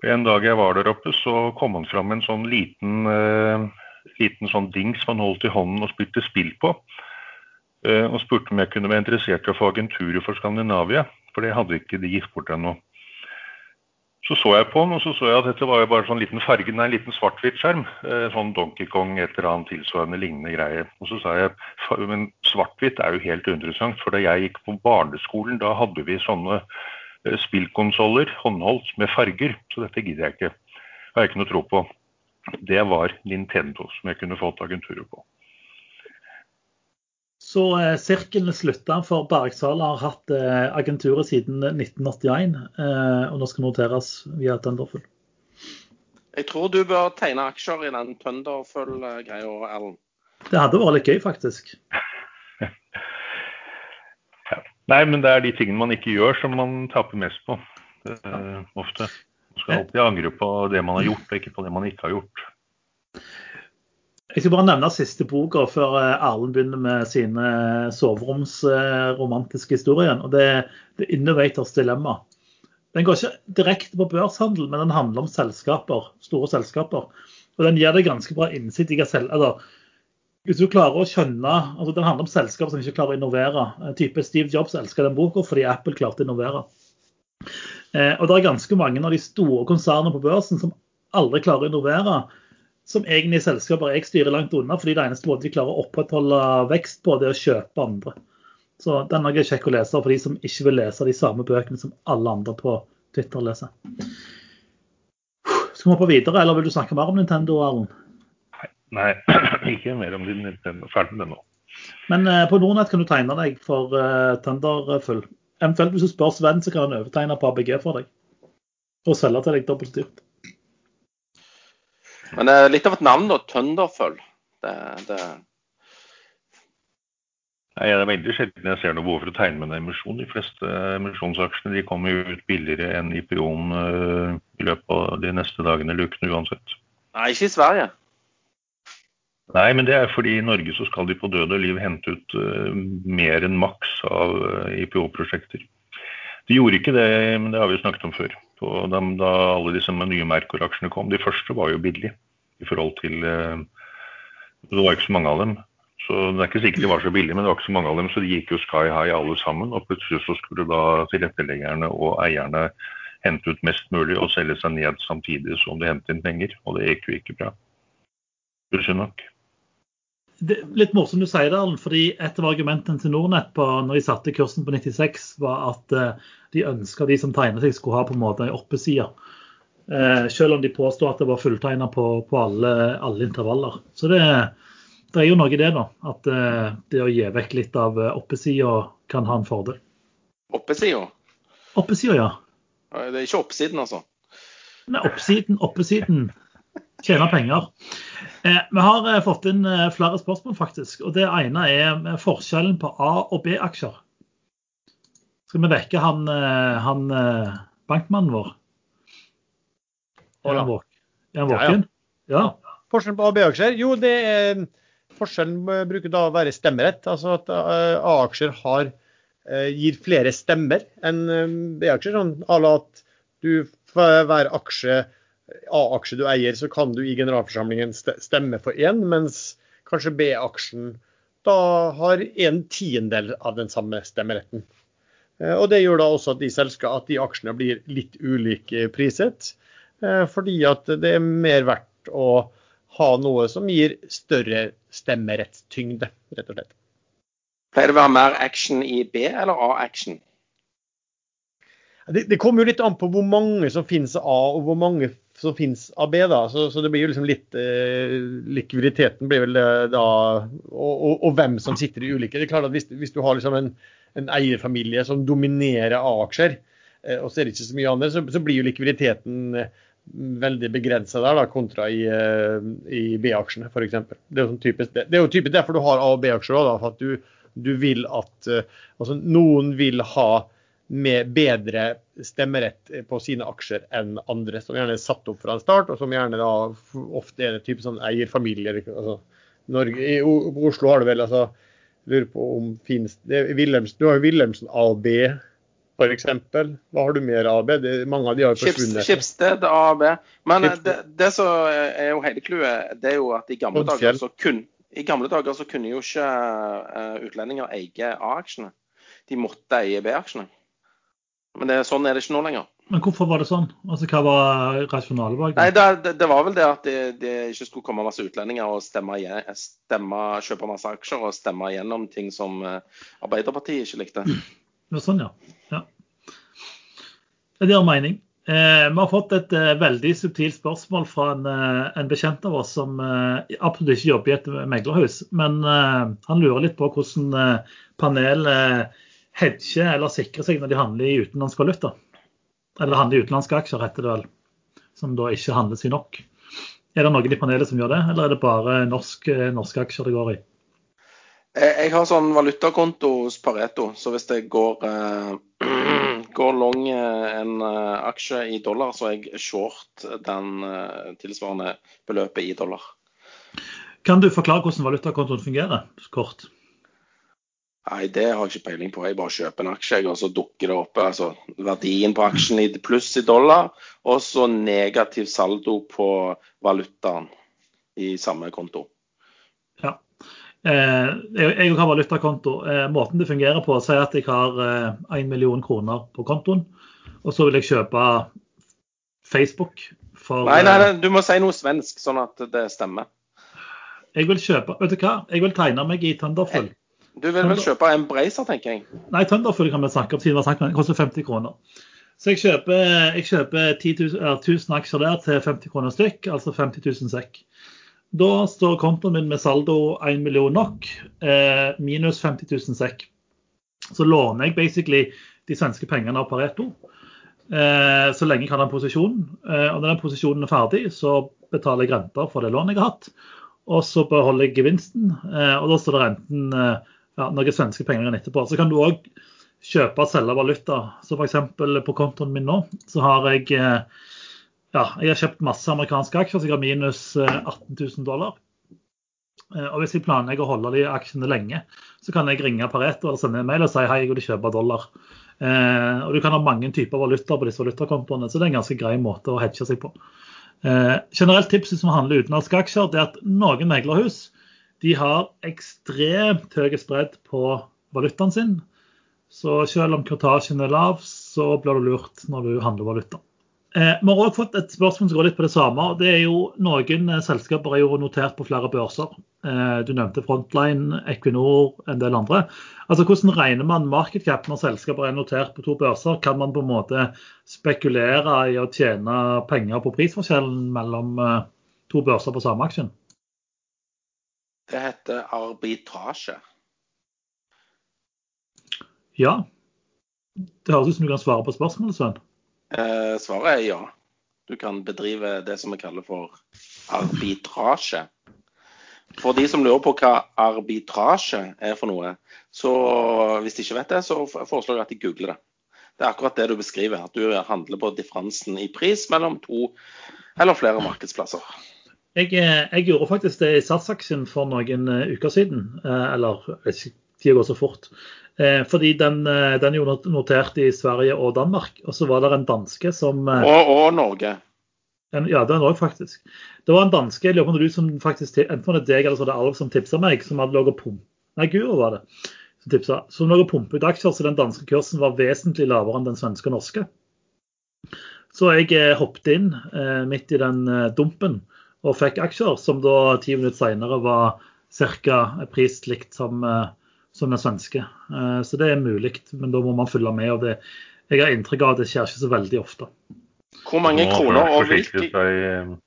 En dag jeg var der oppe, så kom han fram med en sånn liten, eh, liten sånn dings man holdt i hånden og spilte spill på. Eh, og spurte om jeg kunne være interessert i å få agentur for Skandinavia, for det hadde ikke de gitt bort ennå. Så så jeg på den, og så så jeg at dette var jo bare sånn liten farge, nei, en liten svart-hvitt skjerm. Eh, sånn Donkey Kong, et eller annet tilsvarende lignende greie. Og så sa jeg men svart-hvitt er jo helt uinteressant, for da jeg gikk på barneskolen, da hadde vi sånne eh, spillkonsoller, håndholdt, med farger. Så dette gidder jeg ikke. Har jeg ikke noe tro på. Det var Nintendo som jeg kunne fått agenturet på. Så eh, sirkelen slutta, for Bergsala har hatt eh, agenturet siden 1981. Eh, og nå skal noteres via Thunderfull. Jeg tror du bør tegne aksjer i den Thunderfull-greia, Erlend. Det hadde vært litt gøy, faktisk. Nei, men det er de tingene man ikke gjør som man taper mest på. Uh, ofte. Skal alltid angre på det man har gjort, og ikke på det man ikke har gjort. Jeg skal bare nevne siste boka før eh, Erlend begynner med sine soveromsromantiske historier. og Det er The Innovators Dilemma. Den går ikke direkte på børshandel, men den handler om selskaper, store selskaper. Og Den gir deg ganske bra innsikt i hva selv, eller, Hvis du klarer å skjønne altså Den handler om selskaper som ikke klarer å innovere. En type Steve Jobs elsker den boka fordi Apple klarte å innovere. Eh, og det er ganske mange av de store konsernene på børsen som aldri klarer å innovere som egentlig selskaper jeg styrer langt unna, fordi det eneste måten de klarer å opprettholde vekst på, det er å kjøpe andre. Så den er kjekk å lese for de som ikke vil lese de samme bøkene som alle andre på Twitter leser. Skal vi hoppe videre, eller vil du snakke mer om Nintendo, Arlen? Nei, ikke mer om Nintendo. Ferdig med det nå. Men eh, på Nordnett kan du tegne deg for uh, Thunderfull. Eventuelt hvis du spør Sven, så kan han overtegne på ABG for deg. Og selge til deg dobbelt dyrt. Men det er litt av et navn, da. Tønderføll. Det, det... Nei, Det er veldig sjelden jeg ser noe behov for å tegne med en emisjon. De fleste emisjonsaksjene de kommer jo ut billigere enn IPO-en uh, i løpet av de neste dagene eller ukene uansett. Nei, ikke i Sverige. Nei, men det er fordi i Norge så skal de på død og liv hente ut uh, mer enn maks av uh, IPO-prosjekter. De gjorde ikke det, men det har vi snakket om før. Da, da alle disse nye Mercor-aksjene kom. De første var jo billige i forhold til uh, Det var ikke så mange av dem. Så Det er ikke sikkert de var så billige, men det var ikke så mange av dem, så de gikk jo sky high alle sammen. Og plutselig så skulle da tilretteleggerne og eierne hente ut mest mulig og selge seg ned samtidig som de hentet inn penger. Og det gikk jo ikke bra. Pussig nok det litt morsomt du sier det, fordi Et av argumentene til Nordnett på, når de satte kursen på 96, var at uh, de ønska de som tegnet seg, skulle ha på en måte ei oppeside. Uh, selv om de påstod at det var fulltegna på, på alle, alle, intervaller. Så det, det, er jo noe i det, da. At uh, det å gi vekk litt av oppesida kan ha en fordel. Oppesida? Oppesida, ja. Det er ikke oppsiden, altså? Nei, oppsiden, oppesiden. Tjener penger. Eh, vi har eh, fått inn eh, flere spørsmål, faktisk. og Det ene er forskjellen på A- og B-aksjer. Skal vi vekke han, han bankmannen vår? Er han våken? Ja, ja. Forskjellen på A- og B-aksjer? Jo, det er, forskjellen bruker da å være stemmerett. Altså at A-aksjer har, gir flere stemmer enn B-aksjer. Sånn à la at du for hver aksje A-aksje du eier, så kan du i generalforsamlingen stemme for én, mens kanskje B-aksjen da har en tiendedel av den samme stemmeretten. Eh, og Det gjør da også at de, at de aksjene blir litt ulik priset, eh, fordi at det er mer verdt å ha noe som gir større stemmerettstyngde, rett og slett. Pleier det å være mer action i B eller A-action? Det, det, kommer jo litt an på hvor mange som finnes A, og hvor mange som finnes av B. da, så, så, det blir jo liksom litt eh, Likviditeten blir vel da og, og, og, hvem som sitter i ulike. Det er klart at Hvis, hvis du har liksom en, en, eierfamilie som dominerer A-aksjer, eh, og er det ikke så mye annet, så, så blir jo likviditeten eh, veldig begrensa der, da, kontra i, eh, i B-aksjene f.eks. Det, sånn det, det er jo typisk derfor du har A- og B-aksjer. for at du, du vil at eh, altså Noen vil ha med bedre stemmerett på sine aksjer enn andre, som gjerne er satt opp fra en start, og som gjerne da ofte er en type sånn eierfamilier. Altså, Norge, I Oslo har du vel altså lurer på om finnes det, Wilhelms, Du har jo Wilhelmsen A og B, f.eks. Hva har du mer AB? Det, mange av de har forsvunnet. Skipsted A og B. Men det, det som er jo hele clouet, det er jo at i gamle dager så kun, i gamle dager så kunne jo ikke uh, utlendinger eie A-aksjene. De måtte eie B-aksjene. Men det, sånn er det ikke nå lenger. Men hvorfor var det sånn? Altså, Hva var rasjonalet bak det? Nei, det, det, var vel det at det, det, ikke skulle komme masse utlendinger og stemme, stemme, kjøpe masse aksjer og stemme gjennom ting som eh, Arbeiderpartiet ikke likte. Det var sånn, ja. ja. Det gir mening. Eh, vi har fått et eh, veldig subtilt spørsmål fra en, eh, en bekjent av oss som eh, absolutt ikke jobber i et meglerhus. Men eh, han lurer litt på hvordan panelet hedge eller sikre seg når de handler i utenlandsk valuta. Eller handler i utenlandske aksjer, heter det vel. Som da ikke handles i nok. Er det noen i panelet som gjør det, eller er det bare norsk, norske aksjer det går i? Jeg, har sånn valutakonto hos Pareto, så hvis det går, eh, går long eh, en eh, aksje i dollar, så er jeg short den eh, tilsvarende beløpet i dollar. Kan du forklare hvordan valutakontoen fungerer, kort? Nei, det har jeg ikke peiling på. Jeg bare kjøper en aksje, og så dukker det opp altså, verdien på aksjen i pluss i dollar, og så negativ saldo på valutaen i samme konto. Ja. Eh, jeg har valutakonto. Eh, måten det fungerer på, sier at jeg har én million kroner på kontoen, og så vil jeg kjøpe Facebook for Nei, nei, eh, nei, du må si noe svensk, sånn at det stemmer. Jeg vil kjøpe Vet du hva? Jeg vil tegne meg i Thunderfull. Du vil vel kjøpe en Bracer, tenker jeg. Nei, Thunderfull kan vi snakke om siden vi har snakket om det. Det koster 50 kroner. Så jeg kjøper, jeg kjøper 10 000, eller 1000 aksjer der til 50 kroner stykk, altså 50 000 sekk. Da står kontoen min med saldo 1 million NOK, eh, minus 50 000 sekk. Så låner jeg basically de svenske pengene av Pareto. Eh, så lenge jeg har den posisjonen. Eh, og når den posisjonen er ferdig, så betaler jeg renter for det lånet jeg har hatt. Og så beholder jeg gevinsten, eh, og da står det renten eh, ja, noen svenske penger igjen etterpå. Så kan du òg kjøpe og selge valuta. Så f.eks. på kontoen min nå så har jeg eh, ja, jeg har kjøpt masse amerikanske aksjer, så jeg har minus eh, 18 000 dollar. Eh, Og hvis jeg planlegger å holde de aksjene lenge, så kan jeg ringe Pareto og sende en mail og si hei, jeg vil kjøpe dollar. Eh, og Du kan ha mange typer valuta på disse valutakontoene, så det er en ganske grei måte å hedge seg på. Eh, generelt tips hvis man handler utenlandske aksjer, det er at noen meglerhus de har ekstremt høy spredd på valutaen sin. Så selv om kortasjen er lav, så blir du lurt når du handler valuta. Eh, vi har også fått et spørsmål som går litt på det samme. og det er jo Noen eh, selskaper er jo notert på flere børser. Eh, du nevnte Frontline, Equinor, en del andre. Altså Hvordan regner man market cap når selskaper er notert på to børser? Kan man på en måte spekulere i å tjene penger på prisforskjellen mellom eh, to børser på samme aksjen? Det heter arbitrasje. Ja. Det høres ut som du kan svare på spørsmålet, Svein. Eh, svaret er ja. Du kan bedrive det som vi kaller for arbitrasje. For de som lurer på hva arbitrasje er for noe, så hvis de ikke vet det, så foreslår jeg at de googler det. Det er akkurat det du beskriver, at du handler på differansen i pris mellom to eller flere markedsplasser. Jeg, eh, jeg gjorde faktisk det i Satsaksjen for noen eh, uker siden. Eh, eller tida går så fort. Fordi den, den er jo notert i Sverige og Danmark. Og så var det en danske som Og, og Norge. en, Ja, den òg, faktisk. Det var en danske, jeg lurer på du som faktisk, enten var det deg eller så var det Alv som tipsa meg, som hadde ligget pump... Nei, Guro var det som tipsa. Som lå og pumpet ut aksjer, så den danske kursen var vesentlig lavere enn den svenske og norske. Så jeg hoppet inn midt i den dumpen og fikk aksjer som da ti minutter senere var ca. prislikt som, eh, som den svenske. Eh, så det er mulig, men da må man følge med. og det, Jeg har inntrykk av at det skjer ikke så veldig ofte. Hvor mange kroner og hvilke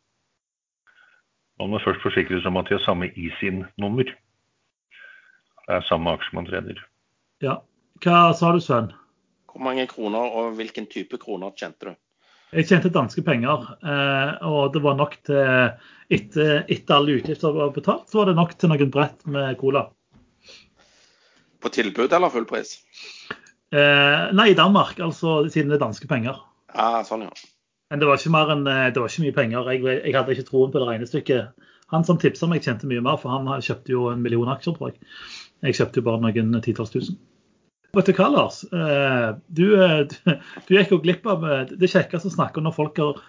Man må først forsikre seg om at de har samme ISIN-nummer. Det er samme aksje man trener. Ja. Hva sa du, Sven? Hvor mange kroner og hvilken type kroner tjente du? Jeg tjente danske penger, eh, og det var nok til etter, etter alle utgifter var betalt, så var det nok til noen brett med cola. På tilbud eller full pris? Eh, nei, i Danmark, altså siden det er danske penger. Ja, sånn, ja. Men det var ikke mer enn, eh, det var ikke mye penger. Jeg, jeg hadde ikke troen på det regnestykket. Han som tipsa meg, tjente mye mer, for han kjøpte jo en million aksjer, tror jeg. Jeg kjøpte jo bare noen titalls tusen. Hva, Lars? Eh, Du, eh, du gikk jo glipp av eh, det kjekkeste å snakke om når folk har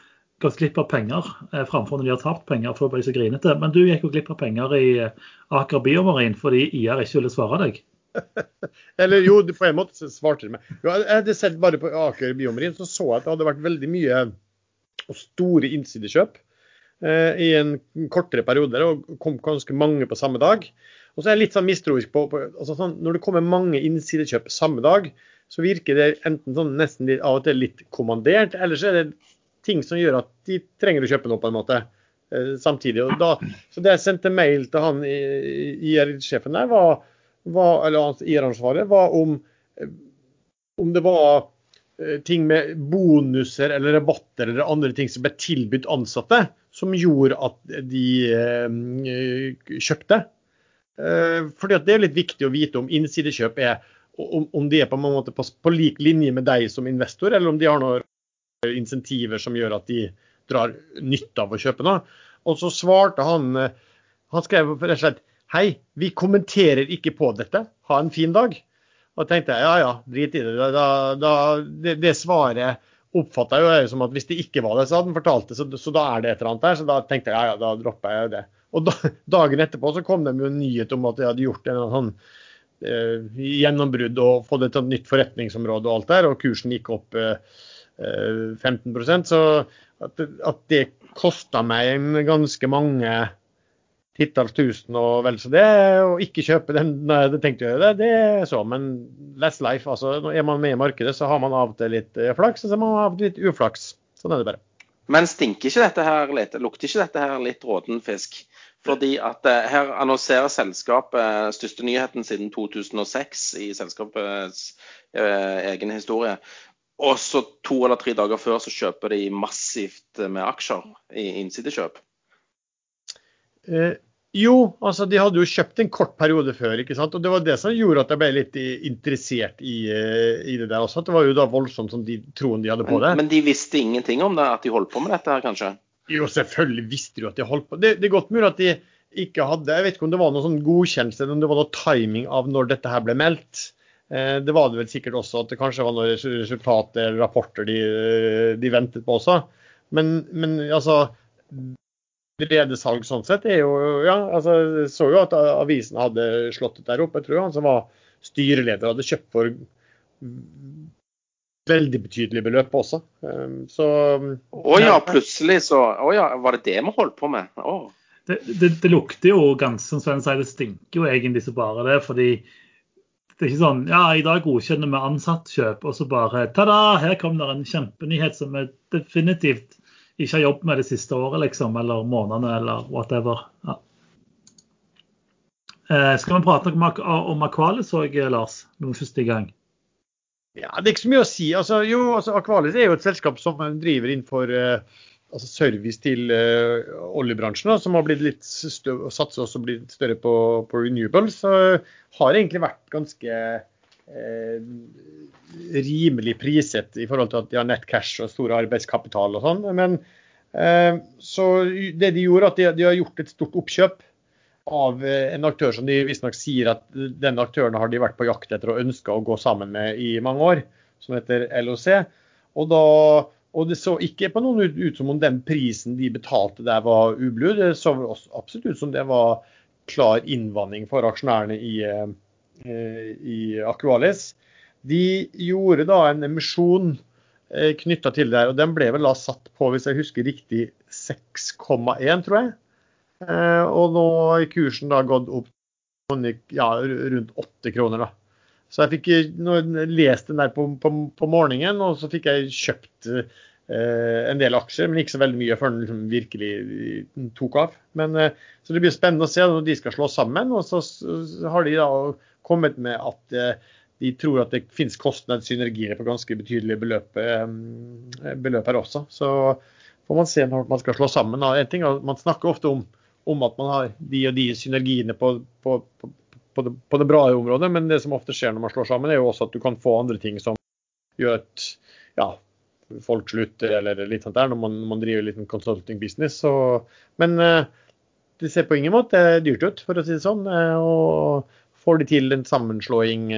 gått glipp av penger eh, framfor når de har tapt penger, for å bli så grinete. Men du gikk jo glipp av penger i Aker Biomarin fordi IR ikke ville svare deg. Eller jo, på en måte svarte de meg. Jeg hadde sett bare på Aker Biomarin, så så jeg at det hadde vært veldig mye og store innsidekjøp i en kortere periode, og kom ganske mange på samme dag. Og så er jeg litt sånn mistroisk på, på altså sånn, Når det kommer mange innsidekjøp samme dag, så virker det enten sånn nesten litt, av og til litt kommandert, eller så er det ting som gjør at de trenger å kjøpe noe på en måte eh, samtidig. Og da, så det jeg sendte mail til han IR-sjefen der, var, var, eller hans IR-ansvaret, var om, eh, om det var eh, ting med bonuser eller rabatter eller andre ting som ble tilbudt ansatte, som gjorde at de kjøpte. Eh, fordi Det er litt viktig å vite om innsidekjøp er om, om de er på en måte på, på lik linje med deg som investor, eller om de har noen insentiver som gjør at de drar nytte av å kjøpe noe. Og så svarte han Han skrev rett og slett Hei, vi kommenterer ikke på dette. Ha en fin dag. Og tenkte jeg ja ja, drit i det. Da, da, det, det svaret oppfatta jeg jo som at hvis det ikke var det, så hadde han fortalt det. Så, så, da er det et eller annet der. Så da tenkte jeg ja ja, da dropper jeg det. Og da, dagen etterpå så kom det jo en nyhet om at jeg hadde gjort en sånn eh, gjennombrudd og fått et nytt forretningsområde og alt der, og kursen gikk opp eh, 15 eh, Så at, at det kosta meg en ganske mange titalls tusen og vel så det. Og ikke kjøpe den når jeg hadde tenkt å gjøre det, det er så. Men less life. altså Er man med i markedet, så har man av og til litt eh, flaks, og så har man av og til litt uflaks. Sånn er det bare. Men stinker ikke dette her litt, lukter ikke dette her litt råten fisk? Fordi at eh, her annonserer selskapet største nyheten siden 2006 i selskapets eh, egen historie. Og så to eller tre dager før så kjøper de massivt med aksjer i innsidekjøp. Eh, jo, altså de hadde jo kjøpt en kort periode før. ikke sant? Og Det var det som gjorde at jeg ble litt interessert i, eh, i det der også. At det var jo da voldsomt som de troen de hadde på det. Men, men, de visste ingenting om det, at de holdt på med dette her, kanskje? Jo, selvfølgelig visste de at de holdt på. Det, det er godt mulig at de ikke hadde Jeg vet ikke om det var noe sånn godkjennelse eller om det var noe timing av når dette her ble meldt. Eh, det var det vel sikkert også, at det kanskje var noen resultater eller rapporter de, de ventet på også. Men, men altså Redesalg sånn sett er jo Ja, altså, jeg så jo at avisen hadde slått det der opp. Jeg tror han som var styreleder hadde kjøpt for veldig betydelige beløp også. Ehm, så Å ja, plutselig så Å ja, var det det vi holdt på med? Å. Det, det, det, lukter jo ganske som Sven sier, det stinker jo egentlig så bare det. fordi det er ikke sånn ja, i dag godkjenner vi ansattkjøp, og så bare ta-da, her kom det en kjempenyhet som er definitivt ikke har jobbet med det siste året, liksom, eller månedene, eller whatever. Ja. Eh, skal vi prate noe om Aqualis òg, Lars? Noen første gang? Ja, Det er ikke så mye å si. Altså, jo, altså, Aqualis er jo et selskap som driver innenfor eh, altså service til eh, oljebransjen, da, som har blitt litt større, satser også blitt større på, på renewables. Så har egentlig vært ganske rimelig priset i forhold til at de har nett cash og stor arbeidskapital og sånn. Men eh, så det de gjorde, at de, de, har gjort et stort oppkjøp av eh, en aktør som de visstnok sier at denne aktøren har de vært på jakt etter og ønska å gå sammen med i mange år, som heter LOC. Og, da, og det så ikke på noen ut, ut som om den prisen de betalte der var ublu. Det så absolutt ut som det var klar innvanning for aksjonærene i, eh, i Aqualis. De gjorde da en emisjon eh, knytta til det her, og den ble vel da satt på, hvis jeg husker riktig, 6,1, tror jeg. Eh, og nå har kursen da gått opp ja, rundt 8 kroner, da. Så jeg fikk lest den der på, på, på morgenen, og så fikk jeg kjøpt eh, en del aksjer, men ikke så veldig mye før den liksom virkelig tok av. Men, eh, så det blir spennende å se når de skal slå sammen. Og så har de da kommet med at eh, de tror at det finnes kostnadssynergier på ganske betydelige beløp, eh, beløp, her også. Så får man se når man skal slå sammen. En ting er, Man snakker ofte om, om, at man har de og de synergiene på, på, på, det, på det bra området, men det som ofte skjer når man slår sammen, er jo også at du kan få andre ting som gjør at ja, folk slutter eller litt sånt der, når man, man driver litt consulting business. Så, men eh, det ser på ingen måte dyrt ut, for å si det sånn. Eh, og får de til en sammenslåing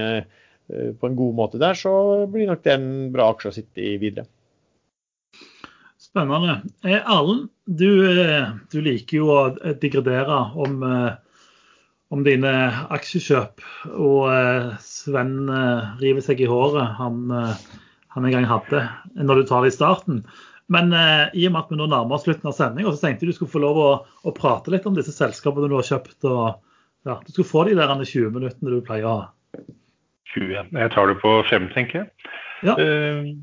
Eh, på en god måte der, så blir nok det en bra aksje å sitte i videre. Spennende. Eh, Erlend, du, eh, du, liker jo å digredere om, om dine aksjekjøp. Og Sven river seg i håret han, han en gang hadde når du tar det i starten. Men i og med at vi nå nærmer oss slutten av sendinga, tenkte jeg du skulle få lov å, å, prate litt om disse selskapene du har kjøpt. og ja, Du skal få de der 20 minuttene du pleier å ha. 20. Jeg tar det på fem, tenker jeg. Ja. Uh,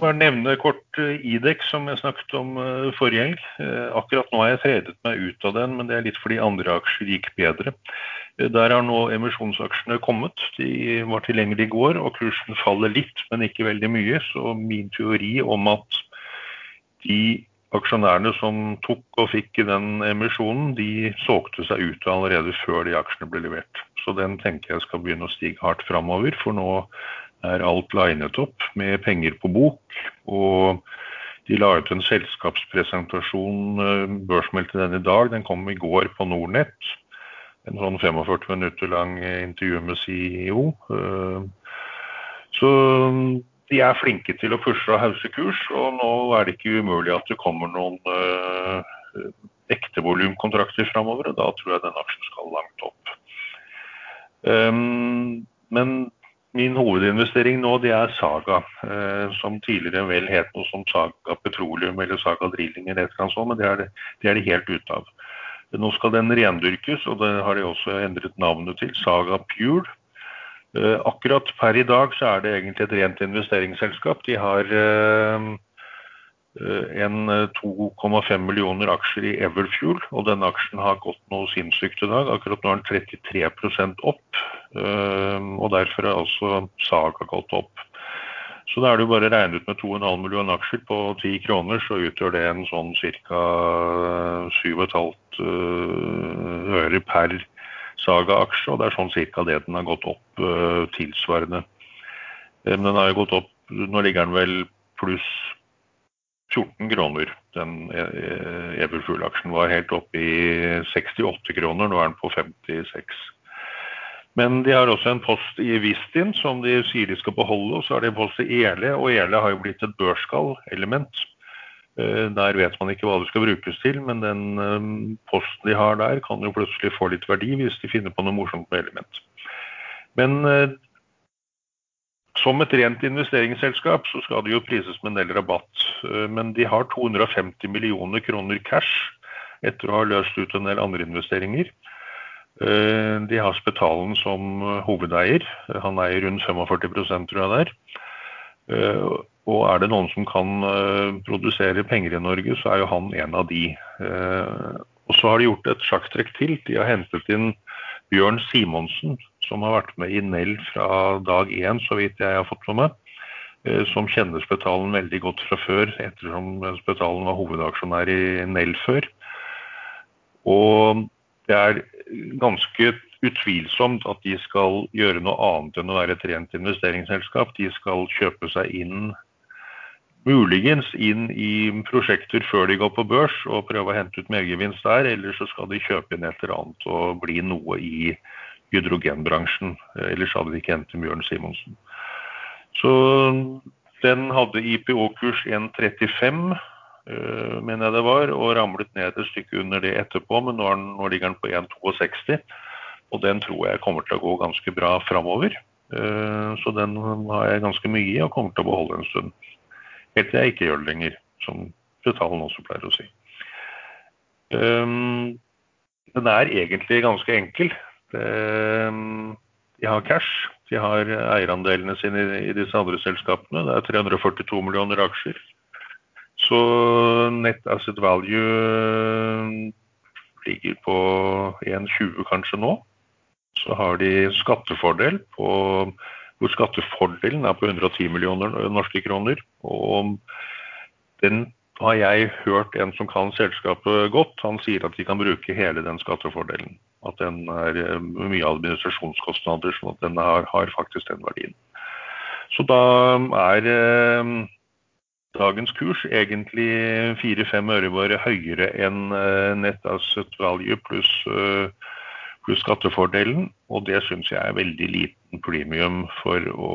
bare nevne kort uh, Idex, som jeg snakket om uh, forrige. Uh, akkurat nå har jeg tredet meg ut av den, men det er litt fordi andre aksjer gikk bedre. Der har nå emisjonsaksjene kommet. De var tilgjengelige i går, og kursen faller litt, men ikke veldig mye. Så min teori om at de aksjonærene som tok og fikk i den emisjonen, de solgte seg ut allerede før de aksjene ble levert. Så den tenker jeg skal begynne å stige hardt framover, for nå er alt linet opp med penger på bok. Og de la ut en selskapspresentasjon, eh, børsmeldte den i dag, den kom i går på Nordnett. En sånn 45 minutter lang intervju med CEO. Eh, så de er flinke til å pushe og hause kurs, og nå er det ikke umulig at det kommer noen eh, ekte volumkontrakter framover, og da tror jeg den aksjen skal langt opp. Um, men min hovedinvestering nå det er Saga, eh, som tidligere vel het noe som Saga Petroleum eller Saga Drilling eller et eller annet sånt, men det er det, det er det helt ute av. Nå skal den rendyrkes, og det har de også endret navnet til, Saga Pure. Eh, akkurat per i dag så er det egentlig et rent investeringsselskap. De har eh, en 2,5 eh, millioner aksjer i Everfuel, og denne aksjen har gått noe sinnssykt i dag. Akkurat nå er den 33% opp, og derfor er altså Saga gått opp. Så da er det jo bare regnet ut med 2,5 millioner aksjer på 10 kroner, så utgjør det en sånn ca. 7,5 øre per Saga-aksje, og det er sånn cirka det den har gått opp uh, tilsvarende. Men den har jo gått opp Nå ligger den vel pluss 14 kroner. Den uh, Everfuel-aksjen var helt oppe i 68 kroner, nå er den på 56. Men de har også en post i Vistin som de sier de skal beholde, og så har de en post i Ele, og Ele har jo blitt et børskall-element. Eh, der vet man ikke hva det skal brukes til, men den eh, posten de har der, kan jo plutselig få litt verdi hvis de finner på noe morsomt med element. Men eh, som et rent investeringsselskap så skal det jo prises med en del rabatt. Men de har 250 millioner kroner cash etter å ha løst ut en del andre investeringer. De har Spetalen som hovedeier. Han eier rundt 45% tror jeg der. Og er det noen som kan uh, produsere penger i Norge, så er jo han en av de. Uh, og så har de gjort et sjakktrekk til. De har hentet inn Bjørn Simonsen, som har vært med i Nell fra dag én, så vidt jeg har fått med meg. Uh, som kjenner Spetalen veldig godt fra før, ettersom Spetalen var hovedaksjonær i Nell før. Og det er ganske utvilsomt at de skal gjøre noe annet enn å være et rent investeringsselskap. De skal kjøpe seg inn muligens inn i prosjekter før de går på børs og prøve å hente ut mergevinst der, eller så skal de kjøpe inn et eller annet og bli noe i hydrogenbransjen. Ellers hadde de ikke hentet Bjørn Simonsen. Så den hadde IPO-kurs 1,35, øh, mener jeg det var, og ramlet ned et stykke under det etterpå, men nå, den, nå ligger den på 1,62. Og den tror jeg kommer til å gå ganske bra framover. Øh, så den har jeg ganske mye i og kommer til å beholde en stund. Helt til jeg ikke gjør det lenger, som Brutalen også pleier å si. Um, den er egentlig ganske enkel. Um, de har cash. De har eierandelene sine i, i disse andre selskapene. Det er 342 millioner aksjer. Så net asset value ehm, ligger på 1,20 kanskje nå. Så har de skattefordel på hvor skattefordelen er på 110 millioner norske kroner. Og den har jeg hørt en som kan selskapet godt. Han sier at de kan bruke hele den skattefordelen. At den er eh, mye administrasjonskostnader, sånn at den har, har faktisk den verdien. Så da er eh, dagens kurs egentlig 4-5 øre høyere enn eh, net asset value pluss eh, pluss skattefordelen. Og det syns jeg er veldig liten premium for å,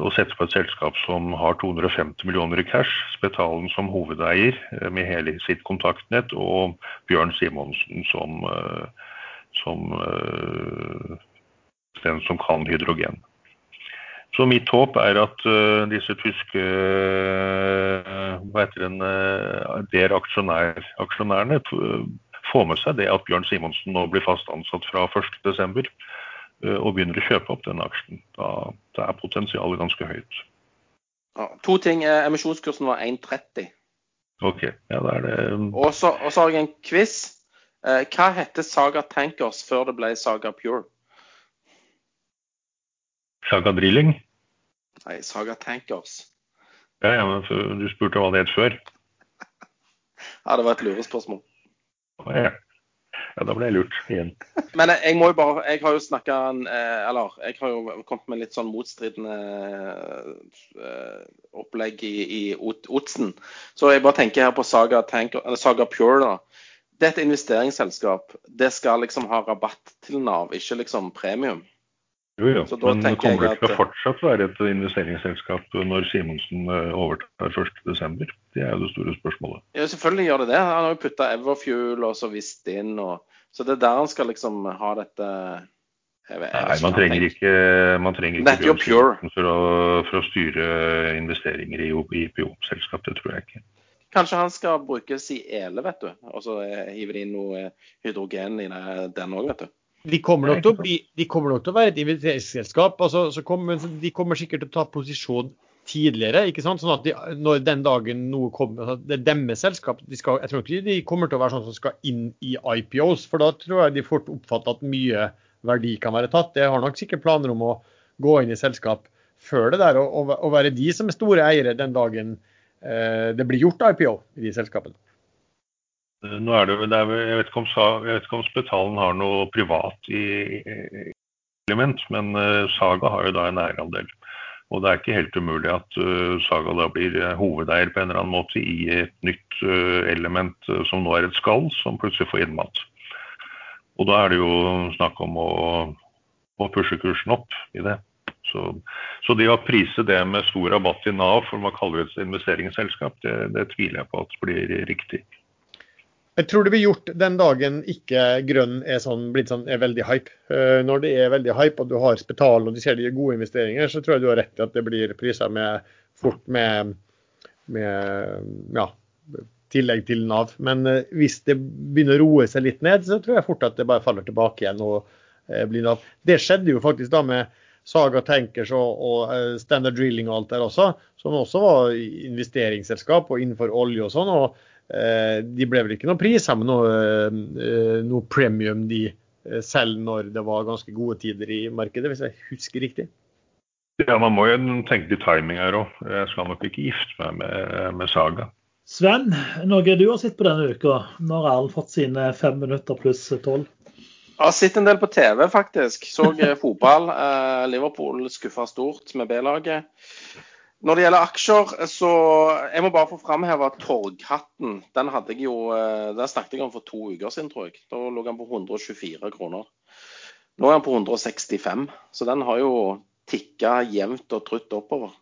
å, sette på et selskap som har 250 millioner i cash, Spetalen som hovedeier eh, med hele sitt kontaktnett, og Bjørn Simonsen som, eh, som uh, den som kan hydrogen. Så mitt håp er at uh, disse tyske uh, hva heter den, der aksjonær, aksjonærene få med seg det at Bjørn Simonsen nå blir fast ansatt fra 1.12. Eh, og begynner å kjøpe opp den aksjen. Da, da er potensialet ganske høyt. Ja, to ting. Eh, emisjonskursen var 1,30. Ok, ja da er det um, Og så har jeg en quiz. Eh, hva heter Saga Tankers før det ble Saga Pure? Saga Drilling? Nei, Saga Tankers. Ja, ja, men Du spurte hva det het før. Ja, det var et lurespørsmål. Ja. da ble jeg lurt igjen. Men jeg, må jo bare Jeg har jo snakka Eller jeg har jo kommet med litt sånn motstridende eh, opplegg i, i Otsen. Så jeg bare tenker her på Saga, Tank, Saga Pure. da. Det er et investeringsselskap. Det skal liksom ha rabatt til Nav, ikke liksom premium. Jo, jo. Så da Men kommer det til å fortsatt være et investeringsselskap når Simonsen eh, overtar 1.12.? Det er jo det store spørsmålet. Ja, selvfølgelig gjør det det. Han har jo putta Everfuel og så visst inn. Og, så det er der han skal liksom ha dette jeg vet, jeg Nei, man trenger ikke, man trenger ikke Bjørn. Simonsen for å, for å styre investeringer i IPO-selskap. Det tror jeg ikke. Kanskje han skal brukes i ele, vet du. Og så eh, hiver de inn noe hydrogen i den òg, vet du. De kommer, nok til å bli, de kommer nok til å være et investeringsselskap. Altså, så kommer, men de kommer sikkert til å ta posisjon tidligere. ikke sant? Sånn at de, når den dagen noe kommer altså, Det er deres selskap. De skal, jeg tror ikke de kommer til å være sånn som skal inn i IPOs. For da tror jeg de fort oppfatter at mye verdi kan være tatt. De har nok sikkert planer om å gå inn i selskap før det der, og, og være de som er store eiere den dagen eh, det blir gjort IPO i de selskapene. Nå er det, vel- det er, jeg, vet om, jeg vet ikke om Spetalen har noe privat i, i element, men eh, Saga har jo da en eierandel. Og det er ikke helt umulig at eh, Saga da blir eh, hovedeier på en eller annen måte i et nytt element som nå er et skall, som plutselig får innmat. Og da er det jo snakk om å, å pushe kursen opp i det. Så, så det å prise det med stor rabatt i Nav, for man kaller det et investeringsselskap, det, det tviler jeg på at blir riktig. Jeg tror det blir gjort den dagen ikke grønn er, sånn, blitt sånn, er veldig hype. Eh, Når det er veldig hype og du har Spetal og du ser de gjør gode investeringer, så tror jeg du har rett i at det blir priser med, fort med, med ja, tillegg til Nav. Men eh, hvis det begynner å roe seg litt ned, så tror jeg fort at det bare faller tilbake igjen og eh, blir Nav. Det skjedde jo faktisk da med Saga Tankers og, og Standard Drilling og alt der også, som også var investeringsselskap og innenfor olje og sånn. og De ble vel ikke noen pris men noe, eh, noe premium de eh, selv når det var ganske gode tider i markedet, hvis jeg husker riktig. Ja, Man må jo tenke litt timing her òg. Jeg skal nok ikke gifte meg med, med Saga. Sven, noe du har sett på denne uka? Nå har Erlend fått sine fem minutter pluss tolv. Jeg har sett en del på TV, faktisk. Så eh, fotball. Eh, Liverpool skuffa stort med B-laget. Når det gjelder aksjer, så Jeg må bare få framheve Torghatten. Den hadde jeg jo, eh, den snakket jeg om for to uker siden, tror jeg. Da lå han på 124 kroner. Nå er han på 165, så den har jo tikka jevnt og trutt oppover.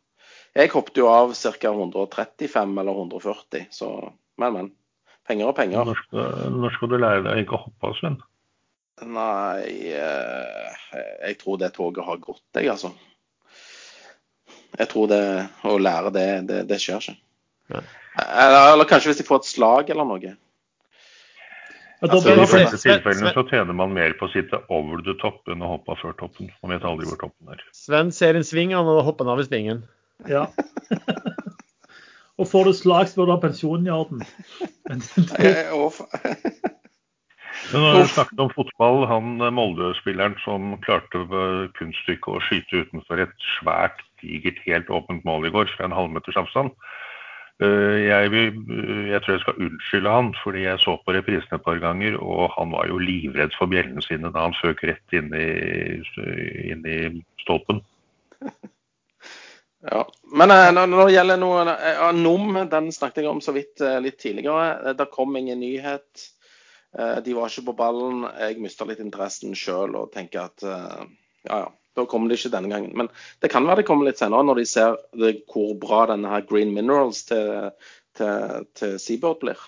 Jeg hoppet jo av ca. 135 eller 140, så men, men. Penger og penger. Når skal, når skal du lære deg ikke å hoppe av, Sven? Nei, eh, jeg tror det toget har gått, jeg, altså. Jeg tror det å lære det, det, det skjer ikke. Ja. Eller, eller kanskje hvis de får et slag eller noe. Ja, Altså, I de fleste tilfellene så tjener man mer på å sitte over the top enn å hoppe av før toppen. Man vet aldri hvor toppen er. Sven ser en sving, han og hopper av i svingen. Ja. Og får du slag, så bør du ha pensjonen i orden. Men når du snakket om fotball, han eh, Molde-spilleren som klarte kunststykket å skyte utenfor et svært, digert, helt åpent mål i går fra en halvmeters avstand. Eh, Jeg, eh, jeg tror jeg skal unnskylde han, fordi jeg så på reprisene et par ganger, og han var jo livredd for bjellene sine da han føk rett inn i, inn i stolpen. Ja. Men eh, når, det gjelder noe ja, NOM, den snakket jeg om så vidt litt tidligere. Det kom ingen nyhet. De var ikke på ballen. Jeg mista litt interessen sjøl og tenker at ja, ja. Da kommer det ikke denne gangen. Men det kan være det kommer litt senere, når de ser det, hvor bra denne her Green Minerals til, til, til Seabird blir.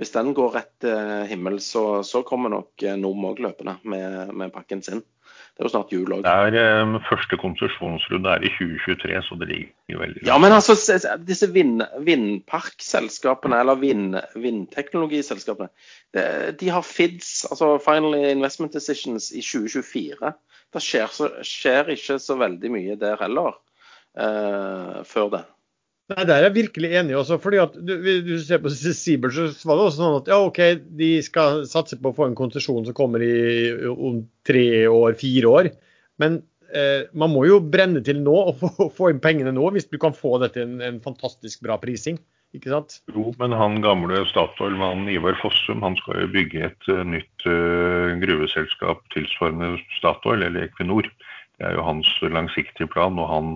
Hvis den går rett til himmels, så, så kommer nok NOM òg løpende med, med pakken sin. Det er jo snart jul òg. Det er eh, Første konsesjonsrunde er i 2023, så det ligger veldig Ja, men altså, se- se- disse vind, vindparkselskapene, eller vind, vindteknologiselskapene, det- de har FIDS, altså Final Investment Decisions, i 2024. Det skjer, så, skjer ikke så veldig mye der heller uh, før det. Nei, Der er jeg virkelig enig. også, fordi at du, du ser på Sibel, så var det også sånn at ja, OK, de skal satse på å få en konsesjon som kommer i, om tre år, fire år. Men eh, man må jo brenne til nå og få, inn pengene nå, hvis du kan få det til en, en fantastisk bra prising. ikke sant? Jo, men han gamle Statoil-mannen Ivar Fossum han skal jo bygge et uh, nytt uh, gruveselskap tilsvarende Statoil, eller Equinor. Det er jo hans langsiktige plan, og han,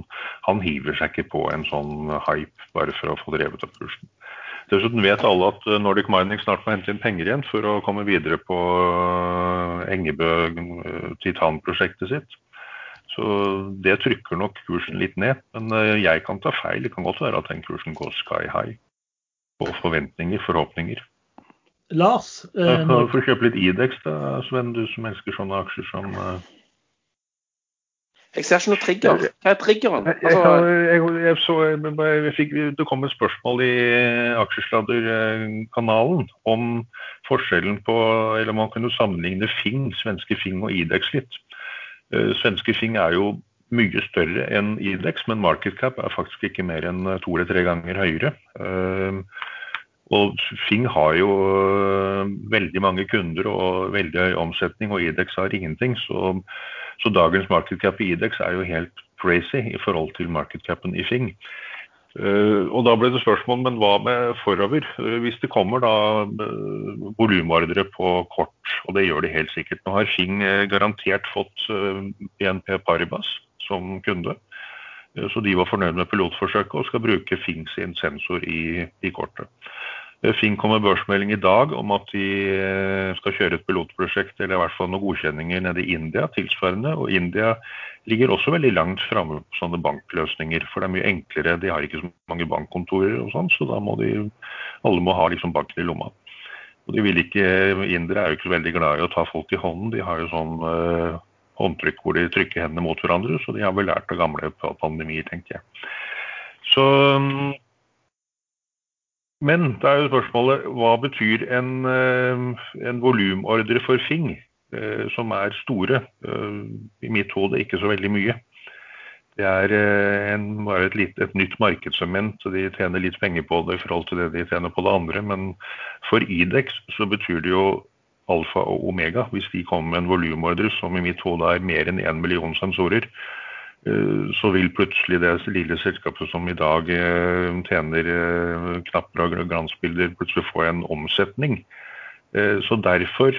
han hiver seg ikke på en sånn hype bare for å få drevet opp kursen. Dessuten vet alle at Nordic Mining snart må hente inn penger igjen for å komme videre på Engebø titanprosjektet sitt. Så det trykker nok kursen litt ned. Men jeg kan ta feil. Det kan godt være at den kursen går sky high. På forventninger, forhåpninger. Lars? Eh, du får kjøpe litt Idex da, Sven, du som elsker sånne aksjer som uh... Jeg ser ikke noe trigger. Hva er triggeren? Altså... Det kom et spørsmål i Aksjesladderkanalen om forskjellen på Eller man kunne sammenligne Fing, svenske Fing og Idex litt. Uh, svenske Fing er jo mye større enn Idex, men market cap er faktisk ikke mer enn to eller tre ganger høyere. Og Fing har jo veldig mange kunder og veldig høy omsetning, og Idex har ingenting. Så, så dagens market cap i Idex er jo helt crazy i forhold til market capen i Fing. Uh, og da ble det spørsmål, men hva med forover? Uh, hvis det kommer da uh, volumordre på kort, og det gjør de helt sikkert. Nå har Fing garantert fått BNP Paribas som kunde. Så de var fornøyd med pilotforsøket og skal bruke Fing sin sensor i, i kortet. Fing kom med børsmelding i dag om at de skal kjøre et pilotprosjekt eller i hvert fall noen godkjenninger nede i India tilsvarende. Og India ligger også veldig langt framme på sånne bankløsninger. For det er mye enklere. De har ikke så mange bankkontorer og sånn, så da må de alle må ha liksom banken i lomma. Og de vil ikke, Indere er jo ikke så veldig glad i å ta folk i hånden. De har jo sånn øh, håndtrykk hvor de trykker hendene mot hverandre, så de har vel lært av gamle pandemier, tenker jeg. Så, men da er jo spørsmålet hva betyr en, en volumordre for Fing, som er store? I mitt hode ikke så veldig mye. Det er en, bare et, litt, et nytt markedssegment, så de tjener litt penger på det i forhold til det de tjener på det andre. Men for Idex så betyr det jo alfa og omega. Hvis de kommer med en volumordre som i mitt hode er mer enn én million sensorer, så vil plutselig det lille selskapet som i dag tjener knapper og glansbilder, plutselig få en omsetning. Så derfor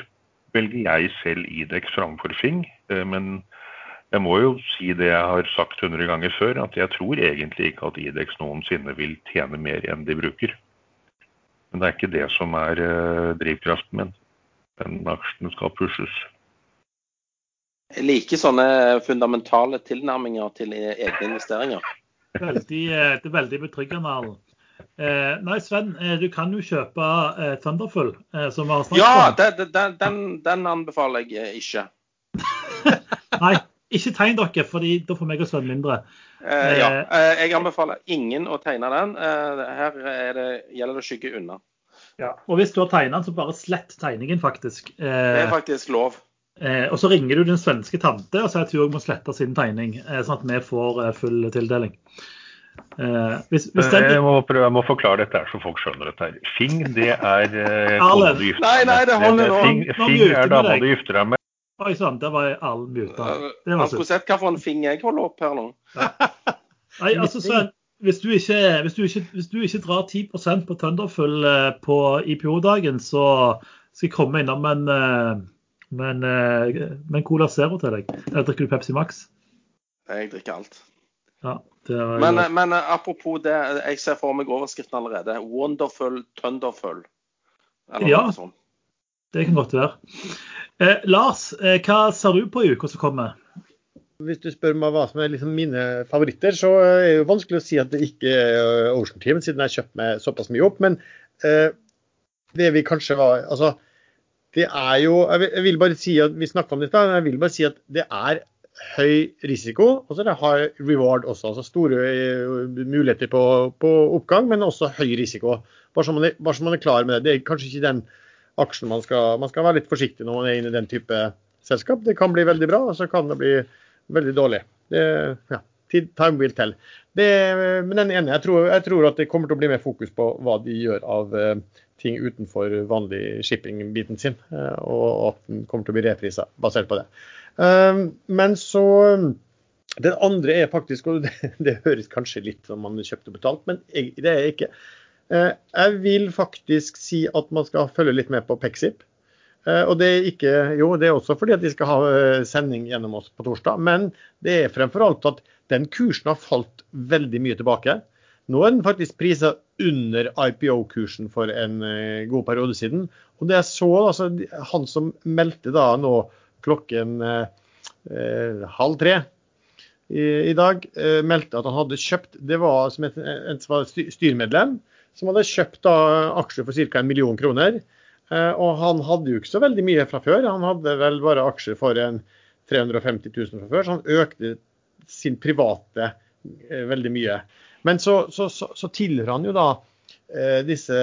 velger jeg selv Idex framfor Fing. Men jeg må jo si det jeg har sagt 100 ganger før, at jeg tror egentlig ikke at Idex noensinne vil tjene mer enn de bruker. Men det er ikke det som er drivkraften min den aksjen skal pushes. Jeg liker sånne fundamentale tilnærminger til egne investeringer. Veldig, det er veldig betryggende, Arlen. Eh, nei, Sven, du kan jo kjøpe eh, Thunderfull, eh, som vi har snakket ja, om. Ja, den, den, den, den, anbefaler jeg ikke. nei, ikke tegn dere, for da får meg og Sven mindre. ja, jeg anbefaler ingen å tegne den. her det, gjelder det å skygge unna. Ja, og hvis du har tegnet den, så bare slett tegningen, faktisk. det er faktisk lov. Eh, og så ringer du din svenske tante og sier at hun må slette sin tegning, eh, sånn at vi får eh, full tildeling. Hvis, hvis den... jeg, må prøve, jeg, må forklare dette her så folk skjønner dette. her. Fing, det er kona du gifter holder nå. Fing, Fing er dama du gifter deg med. Oi sann, der var Arlen muta. Han skulle sett hvilken Fing jeg holder opp her nå. Nei, altså, Sven, hvis du, ikke, hvis, du ikke, hvis du ikke, drar 10 på Thunderfull på IPO-dagen, så skal jeg komme innom en, med men, Cola Zero til deg. Eller drikker du Pepsi Max? Jeg drikker alt. Ja, er, men, men, apropos det, jeg ser for meg overskriften allerede. Wonderful Tunderful'. Eller ja, noe sånt. det kan godt være. Eh, Lars, eh, hva ser du på i uka som kommer? Hvis du spør meg hva som er liksom mine favoritter, så er det jo vanskelig å si at det ikke er Ocean Team, siden jeg har kjøpt meg såpass mye opp. Men eh, det vi kanskje var Altså, det er jo Jeg vil bare si at Vi snakka om det men jeg vil bare si at det er høy risiko, og så er det high reward også. Altså store muligheter på, på oppgang, men også høy risiko. Bare så, man er, bare så man er klar med det. Det er kanskje ikke den aksjen man skal Man skal være litt forsiktig når man er inne i den type selskap. Det kan bli veldig bra, og så kan det bli veldig dårlig. Det, ja, time will tell. Det, men den ene, jeg tror, jeg tror, at det kommer til å bli mer fokus på hva de gjør av uh, ting utenfor vanlig shipping-biten sin, uh, og at den kommer til å bli reprisa basert på det. Uh, men så Den andre er faktisk, og det, det høres kanskje litt som man kjøpte og betalt, men jeg, det er jeg ikke. Eh, jeg vil faktisk si at man skal følge litt med på Pexip. Eh, og det er ikke, jo, det er også fordi at de skal ha eh, sending gjennom oss på torsdag. Men det er fremfor alt at den kursen har falt veldig mye tilbake. Nå er den faktisk prisa under IPO-kursen for en god periode siden. Og det jeg så, altså han som meldte da nå klokken eh, halv tre i, i dag, eh, meldte at han hadde kjøpt Det var som et, som var styremedlem, som hadde kjøpt da, aksjer for ca. en million kroner. Eh, og han hadde jo ikke så veldig mye fra før. Han hadde vel bare aksjer for en 350 000 fra før, så han økte sin private eh, veldig mye. Men så, så, så, så tilhører han jo da eh, disse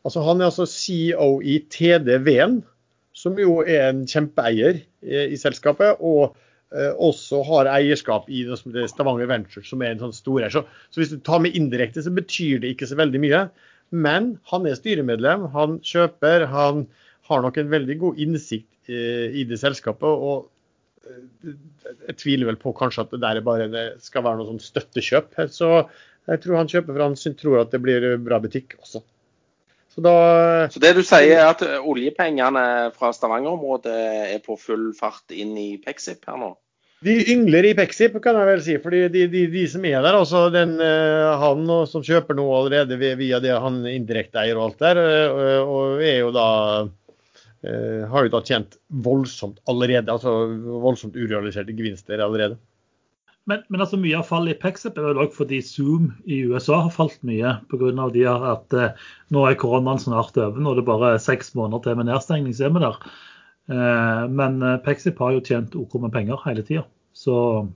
Altså Han er altså CEO i TDV-en, som jo er en kjempeeier i, i selskapet. og eh, også har eierskap i Stavanger Venture, som er en sånn storeier. Så, så hvis du tar med indirekte, så betyr det ikke så veldig mye. Men han er styremedlem, han kjøper, han har nok en veldig god innsikt eh, i det selskapet. og eh, jeg tviler vel på kanskje at det der bare det skal være noe sånn støttekjøp. Så jeg tror han kjøper for han tror at det blir bra butikk også. Så, da, så det du sier er at oljepengene fra Stavanger-området er på full fart inn i Pexip her nå? De yngler i Pexip, kan jeg vel si. fordi de, de, de som er der, altså den, han som kjøper noe allerede via det han indirekte eier og alt der, og er jo da har jo da tjent voldsomt allerede. Altså voldsomt urealiserte gevinster allerede. Men, men altså mye av fallet i Pexip er vel òg fordi Zoom i USA har falt mye. Pga. at eh, nå er koronaen snart over. det er det bare seks måneder til med nedstengning, så er vi der. Eh, men eh, Pexip har jo tjent OK med penger hele tida. Så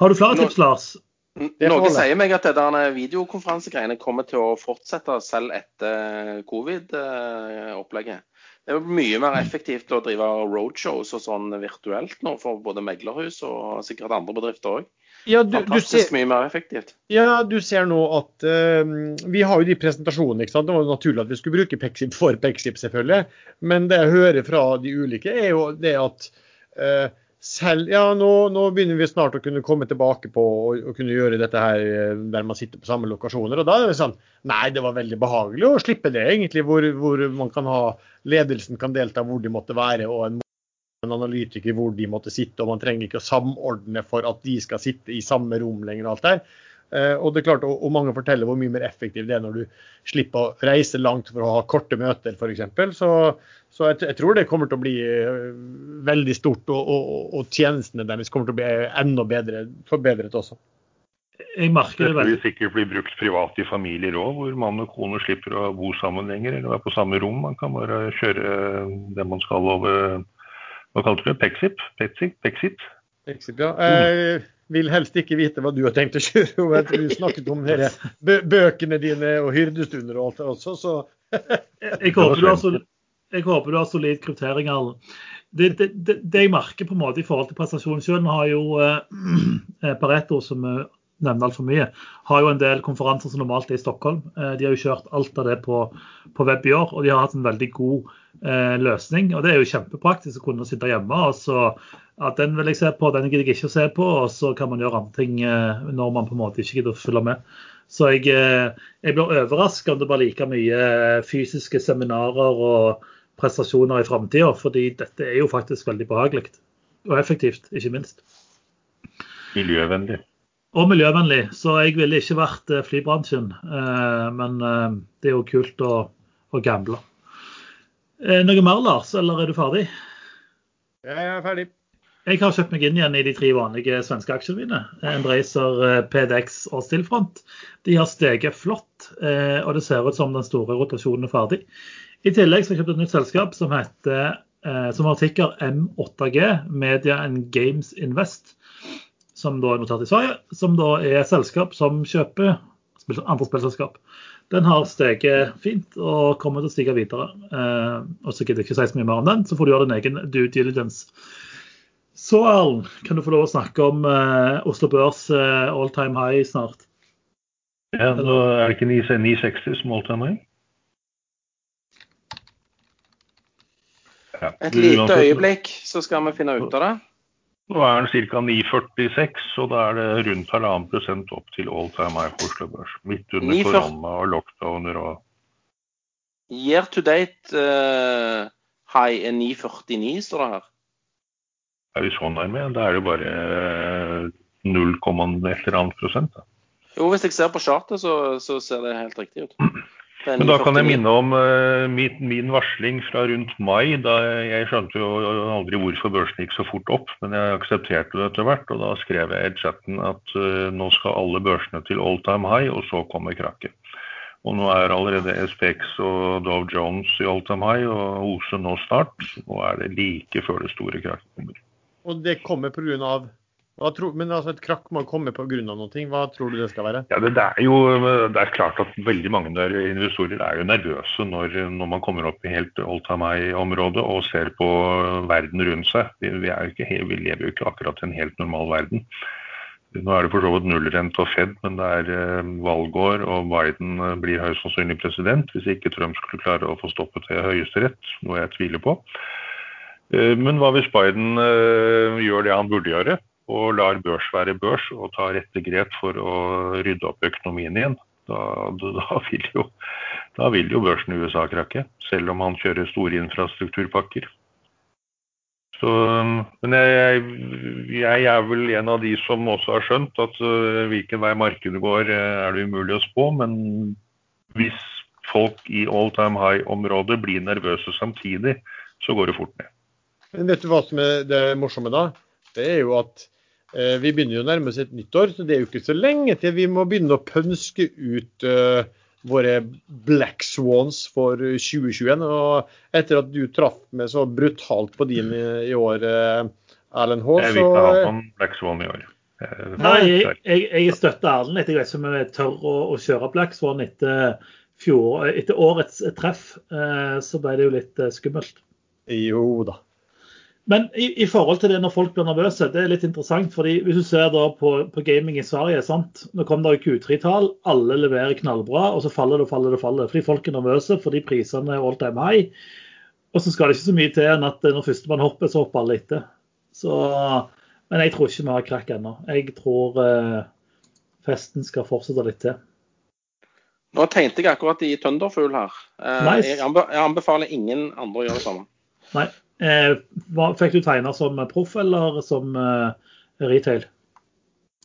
har du flere tips, Lars? Noe sier meg at det der videokonferansegreiene kommer til å fortsette selv etter covid-opplegget. Det er mye mer effektivt å drive roadshows og sånn virtuelt nå for både meglerhus og sikkert andre bedrifter òg. Ja, Fantastisk ser, mye mer effektivt. Ja, du ser nå at uh, Vi har jo de presentasjonene. ikke sant? Det var jo naturlig at vi skulle bruke Pexip for Pexip, selvfølgelig. Men det jeg hører fra de ulike, er jo det at uh, selv, ja, nå, nå, begynner vi snart å kunne komme tilbake på å kunne gjøre dette her eh, der man sitter på samme lokasjoner. og Da er det sånn Nei, det var veldig behagelig å slippe det, egentlig. Hvor, hvor man kan ha Ledelsen kan delta hvor de måtte være, og en, en analytiker hvor de måtte sitte. Og man trenger ikke å samordne for at de skal sitte i samme rom lenger. og alt der. Uh, og det er klart, og, mange forteller hvor mye mer effektivt det er når du slipper å reise langt for å ha korte møter, f.eks. Så, så jeg, jeg, tror det kommer til å bli uh, veldig stort, og, og, og, tjenestene deres kommer til å bli enda bedre, forbedret også. Jeg merker det vil sikkert bli brukt privat i familier òg, hvor mann og kone slipper å bo sammen lenger eller være på samme rom. Man kan bare kjøre det man skal over Hva kalte du det? Pexip? Pexip? Pexit? Pexip, ja. Mm vil helst ikke vite hva du har tenkt å kjøre. Du snakket om dere, bøkene dine og hyrdestunder og alt det også, så jeg, håper du har, jeg håper du har solid kryptering, Erlend. Det, det, det, jeg merker på en måte i forhold til prestasjonen selv, har jo eh, Pareto, som vi nevner altfor mye, har jo en del konferanser som normalt er i Stockholm. Eh, de har jo kjørt alt av det på, på web i år, og de har hatt en veldig god eh, løsning. og Det er jo kjempepraktisk å kunne sitte hjemme og så at den vil jeg se på, den gidder jeg ikke å se på, og så kan man gjøre andre ting eh, når man på en måte ikke gidder å følge med. Så jeg, eh, jeg blir overraska om det blir like mye fysiske seminarer og prestasjoner i framtida, fordi dette er jo faktisk veldig behagelig. Og effektivt, ikke minst. Miljøvennlig. Og miljøvennlig. Så jeg ville ikke vært eh, flybransjen. Men det er jo kult å, å gamble. Noe mer, Lars, eller er du ferdig? Jeg er ferdig. Jeg har kjøpt meg inn igjen i de tre vanlige svenske aksjene mine. Embracer, eh, PDX og Stillfront. De har steget flott, eh, og det ser ut som den store rotasjonen er ferdig. I tillegg så har jeg kjøpt et nytt selskap som heter eh, som har tikker M8G, Media and Games Invest, som da er notert i Sverige. Som da er et selskap som kjøper andre spillselskap. Den har steget fint og kommer til å stige videre. og så gidder jeg ikke si så mye mer om den, så får du gjøre din egen due diligence. Så Erlend, kan du få lov å snakke om eh, Oslo Børs eh, all time high snart? Ja, nå er det ikke 960 som all time high? Ja. Et lite øyeblikk, så skal vi finne ut av det. Nå er den ca. 9,46, og da er det rundt halvannen prosent opp til all time high på Oslo Børs. Midt under 9, korona og lockdowner og Year to date uh, high er 9,49, står det her. Er vi så nærme? Da er det bare eh, 0, et eller annet prosent. Da. Jo, hvis jeg ser på chartet, så, så ser det helt riktig ut. Men da kan jeg minne om uh, min, min varsling fra rundt mai. da Jeg skjønte jo aldri hvorfor børsen gikk så fort opp, men jeg aksepterte det etter hvert. og Da skrev jeg i chatten at uh, nå skal alle børsene til all time high, og så kommer krakket. Og nå er allerede SPX og Dove Jones i all time high, og OSE nå snart. Nå er det like før det store krakket kommer. Og det kommer pga. Tror, men altså et krakk må komme pga. noe. Hva tror du det skal være? Ja, det, det er jo det er klart at veldig mange der investorer er jo nervøse når, når man kommer opp i helt old time high-området og ser på verden rundt seg. Vi, vi, ikke, vi lever jo ikke akkurat i en helt normal verden. Nå er det for så vidt nullrente og Fed, men det er eh, valgår, og Biden eh, blir høyst sannsynlig president hvis ikke Trump skulle klare å få stoppet det i Høyesterett, noe jeg tviler på. Eh, Men hva hvis Biden eh, gjør det han burde gjøre, og lar børs være børs og tar rette grep for å rydde opp økonomien igjen? Da, da, vil jo, da vil jo børsen i USA krakke, selv om han kjører store infrastrukturpakker. Så, men jeg, jeg, er vel en av de som også har skjønt at øh, hvilken vei markedet går, er det umulig å spå. Men hvis folk i all time high-området blir nervøse samtidig, så går det fort ned. Men vet du hva som er det morsomme da? Det er jo at eh, vi begynner jo å nærme oss et nytt år, så det er jo ikke så lenge til vi må begynne å pønske ut eh, våre black swans for 2021. Og etter at du traff meg så brutalt på din i, i år, eh, Erlend H, Jeg så vil ikke ha noen Black Swan i år. Eh, Nei, jeg, jeg, jeg støtter Erlend etter hvert som om vi tør å, å kjøre Black Swan etter, fjor, etter årets treff. Eh, så ble det jo litt eh, skummelt. Jo da. Men i, i forhold til det når folk blir nervøse, det er litt interessant. fordi Hvis du ser da på, på gaming i Sverige sant? Nå kom det jo Q3-tall, alle leverer knallbra, og så faller det og faller det. faller. Fordi folk er nervøse fordi prisene er all time high. Og så skal det ikke så mye til enn at når førstemann hopper, så hopper alle etter. Så, men jeg tror ikke vi har krakk ennå. Jeg tror eh, festen skal fortsette litt til. Nå tegnte jeg akkurat i Tønderfugl her. Eh, Nice. jeg anbefaler ingen andre å gjøre det samme. Nei. Eh, fikk du tegna som proff eller som eh, retail?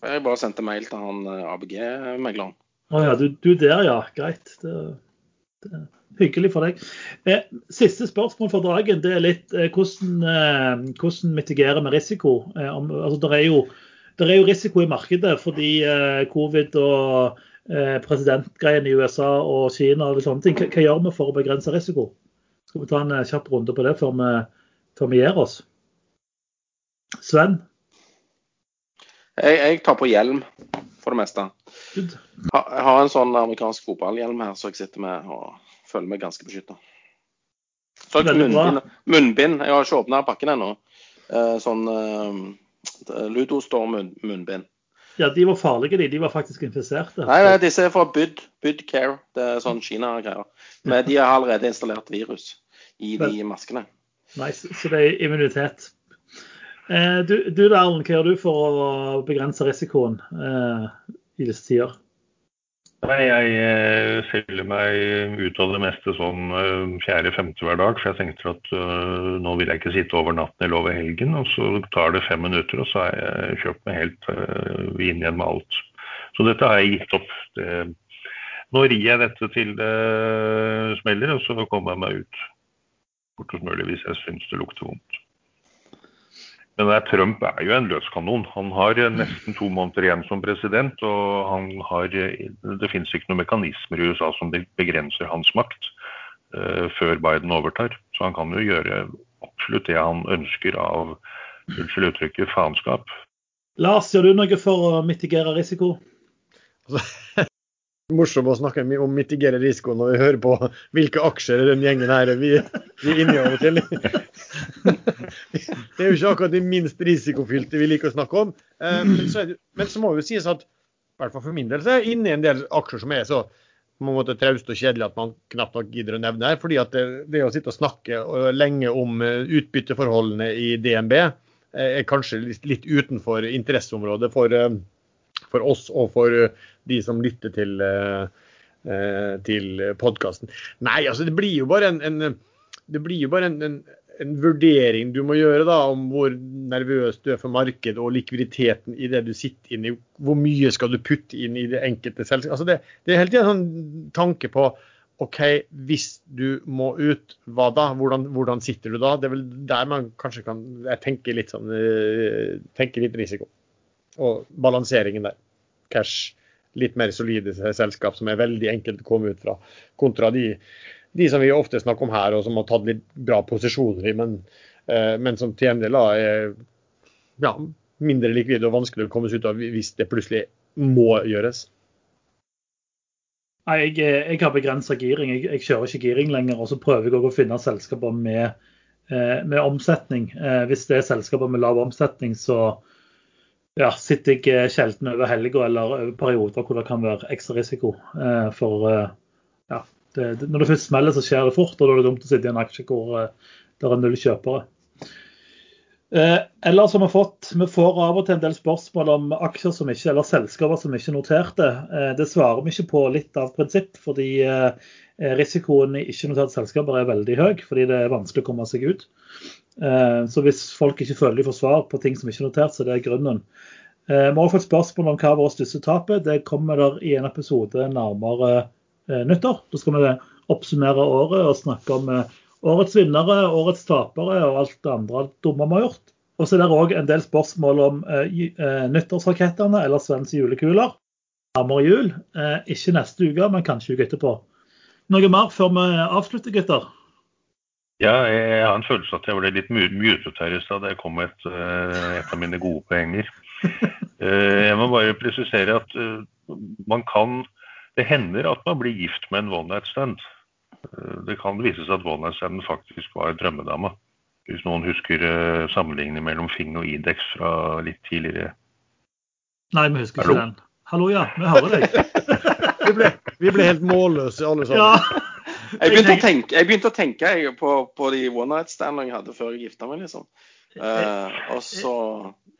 Jeg bare sendte mail til han eh, ABG-megleren. Å ja, du, du der, ja. Greit. Det, det hyggelig for deg. Eh, siste spørsmål for dagen. Det er litt eh, hvordan, eh, hvordan mitigere med risiko. Om, altså, det, er jo, det er jo risiko i markedet fordi covid og presidentgreiene i USA og Kina og sånne ting. Hva, hva gjør vi for å begrense risiko? Skal vi ta en kjapp runde på det før vi, vi gir oss? Sven? Jeg, jeg tar på hjelm for det meste. Good. Jeg har en sånn amerikansk fotballhjelm her, så jeg sitter med og føler meg ganske beskytta. Så munnbind, munnbind. Jeg har ikke åpna pakken ennå. Eh, sånn eh, Ludostor munn, munnbind. Ja, de var farlige, de. De var faktisk infiserte. Nei, nei, disse er fra Byd, Byd Care. Det er sånn Kina-greier. Men de har allerede installert virus i de maskene. Nice. Så det er immunitet. Eh, du, du Erlend, hva gjør du for å begrense risikoen eh, i disse tider? Nei, jeg eh, selger meg ut av det meste sånn eh, fjerde-femte hver dag. For jeg tenkte at uh, nå vil jeg ikke sitte over natten eller over helgen. Og så tar det fem minutter, og så har jeg kjøpt meg helt uh, inn igjen med alt. Så dette har jeg gitt opp. Det, nå rir jeg dette til det smeller, og så kommer jeg meg ut fortest mulig hvis jeg syns det lukter vondt. Men der Trump er jo en løskanon. Han har eh, nesten to måneder igjen som president. og han har, eh, Det finnes ikke noen mekanismer i USA som begrenser hans makt uh, før Biden overtar. Så han kan jo gjøre absolutt det han ønsker av unnskyld uttrykket faenskap. Lars, gjør du noe for å mitigere risiko? Morsomt å snakke om mitigere risiko når vi hører på hvilke aksjer den gjengen her vi, vi er inni av og til. Det er jo ikke akkurat de minst risikofylte vi liker å snakke om. Eh, Men så, det, men så må jo sies at i hvert fall for min del så er jeg inne en del aksjer som er så på en måte traust og kjedelig at man knapt nok gidder å nevne her. fordi at det, det å sitte og snakke eh, lenge om eh, utbytteforholdene i DNB er kanskje litt, utenfor interesseområdet for, for, oss og for eh, de som lytter til, til podkasten. Nei, altså det blir jo bare en, en det blir jo bare en, en, en, vurdering du må gjøre da, om hvor nervøs du er for markedet og likviditeten i det du sitter inne i. Hvor mye skal du putte inn i det enkelte selskapet. Altså det, det, er hele tiden en sånn tanke på OK, hvis du må ut, hva da? Hvordan, hvordan, sitter du da? Det er vel der man kanskje kan jeg tenker litt sånn eh, tenker litt risiko. Og balanseringen der. Cash, litt mer solide selskap som er veldig enkelt å komme ut fra, kontra de, de som vi ofte snakker om her, og som har tatt litt bra posisjoner i, men, eh, men som til en del er ja, mindre likvide og vanskelig å komme seg ut av hvis det plutselig må gjøres. Nei, jeg, jeg har begrensa giring. Jeg, jeg, kjører ikke giring lenger. Og så prøver jeg å finne selskaper med, eh, med omsetning. Eh, hvis det er selskaper med lav omsetning, så ja, sitter jeg sjelden over helga eller over perioder hvor det kan være ekstra risiko. Eh, for eh, ja, det, når det først smeller, så skjer det fort. Og da er det dumt å sitte i en aksje hvor eh, det er null kjøpere. Eh, eller som vi har fått, vi får av og til en del spørsmål om aksjer som ikke, eller selskaper som ikke noterte. Det svarer vi ikke på litt av prinsipp, fordi risikoen i ikke-noterte selskaper er veldig høy. Fordi det er vanskelig å komme seg ut. Så hvis folk ikke føler de får svar på ting som ikke er notert, så det er grunnen. Vi har fått spørsmål om hva vårt største tap er. Det kommer der i en episode nærmere nyttår. Da skal vi oppsummere året og snakke om årets vinnere, årets tapere og alt det andre dumme vi har gjort. Og så er det òg en del spørsmål om nyttårsrakettene eller Svens julekuler. Nærmere jul. Ikke neste uke, men kanskje uka etterpå. Noe mer før vi avslutter, gutter? Ja, jeg har en følelse at jeg ble litt mutet her i stad. Det kom et, et, av mine gode poenger. Jeg må bare presisere at man kan Det hender at man blir gift med en one night stand. Eh, det kan vise seg at one night standen faktisk var drømmedama. Hvis noen husker sammenligningen mellom Fing og Idex fra litt tidligere. Nei, vi husker Hallo? ikke den. Hallo, ja. Vi hører deg. vi, ble, vi, ble, helt målløse alle sammen. Ja. Jeg begynte å tenke, jeg begynte å tenke på, på, de one night standene jeg hadde før jeg gifta meg. liksom. Uh, og så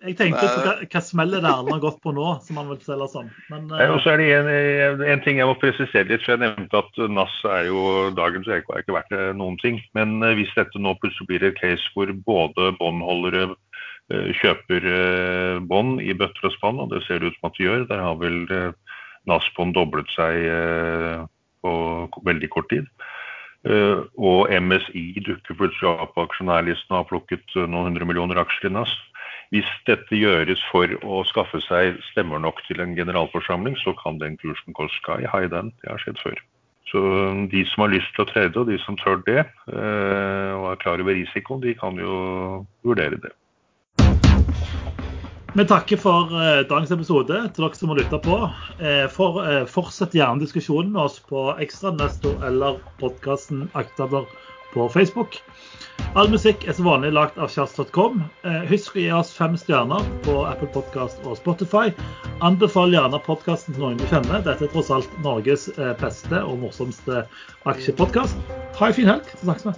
jeg tenkte på hva, hva smellet det Erlend har gått på nå, som han vil selge som. Men, uh... og så er det en, en, ting jeg må presisere litt. for Jeg nevnte at NAS er jo dagens EK er ikke verdt noen ting. Men hvis dette nå plutselig blir et case hvor både båndholdere kjøper bånd i bøtter og spann, og det ser det ut som at de gjør, der har vel NAS-bånd doblet seg på veldig kort tid. og MSI dukker plutselig opp på aksjonærlisten og har plukket noen hundre millioner aksjer i NAS hvis dette gjøres for å skaffe seg stemmer nok til en generalforsamling, så kan den kursen gå sky high, den. Det har skjedd før. Så um, de som har lyst til å trade, og de som tør det, eh, og er klar over risikoen, de kan jo vurdere det. Vi takker for eh, dagens episode til dere som har lytta på. Eh, for, fortsett gjerne diskusjonen med oss på Ekstranesto eller podkasten Aktabler på Facebook. All musikk er som vanlig lagt av kjast.com. Eh, husk å gi oss fem stjerner på Apple Podcast og Spotify. Anbefal gjerne podkasten til noen du kjenner. Dette er tross alt Norges eh, beste og morsomste aksjepodkast. Ha en fin helg, så snakkes vi.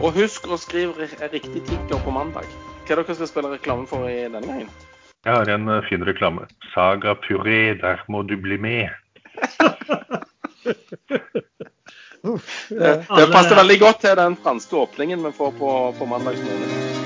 Og husk å skrive riktig tikker på mandag. Hva er det dere skal spille reklame for i denne gangen? Jeg har en uh, fin reklame. Saga puré, der må du bli med. Det, det passer veldig godt til den franske åpningen vi får på, på mandagsmorgen.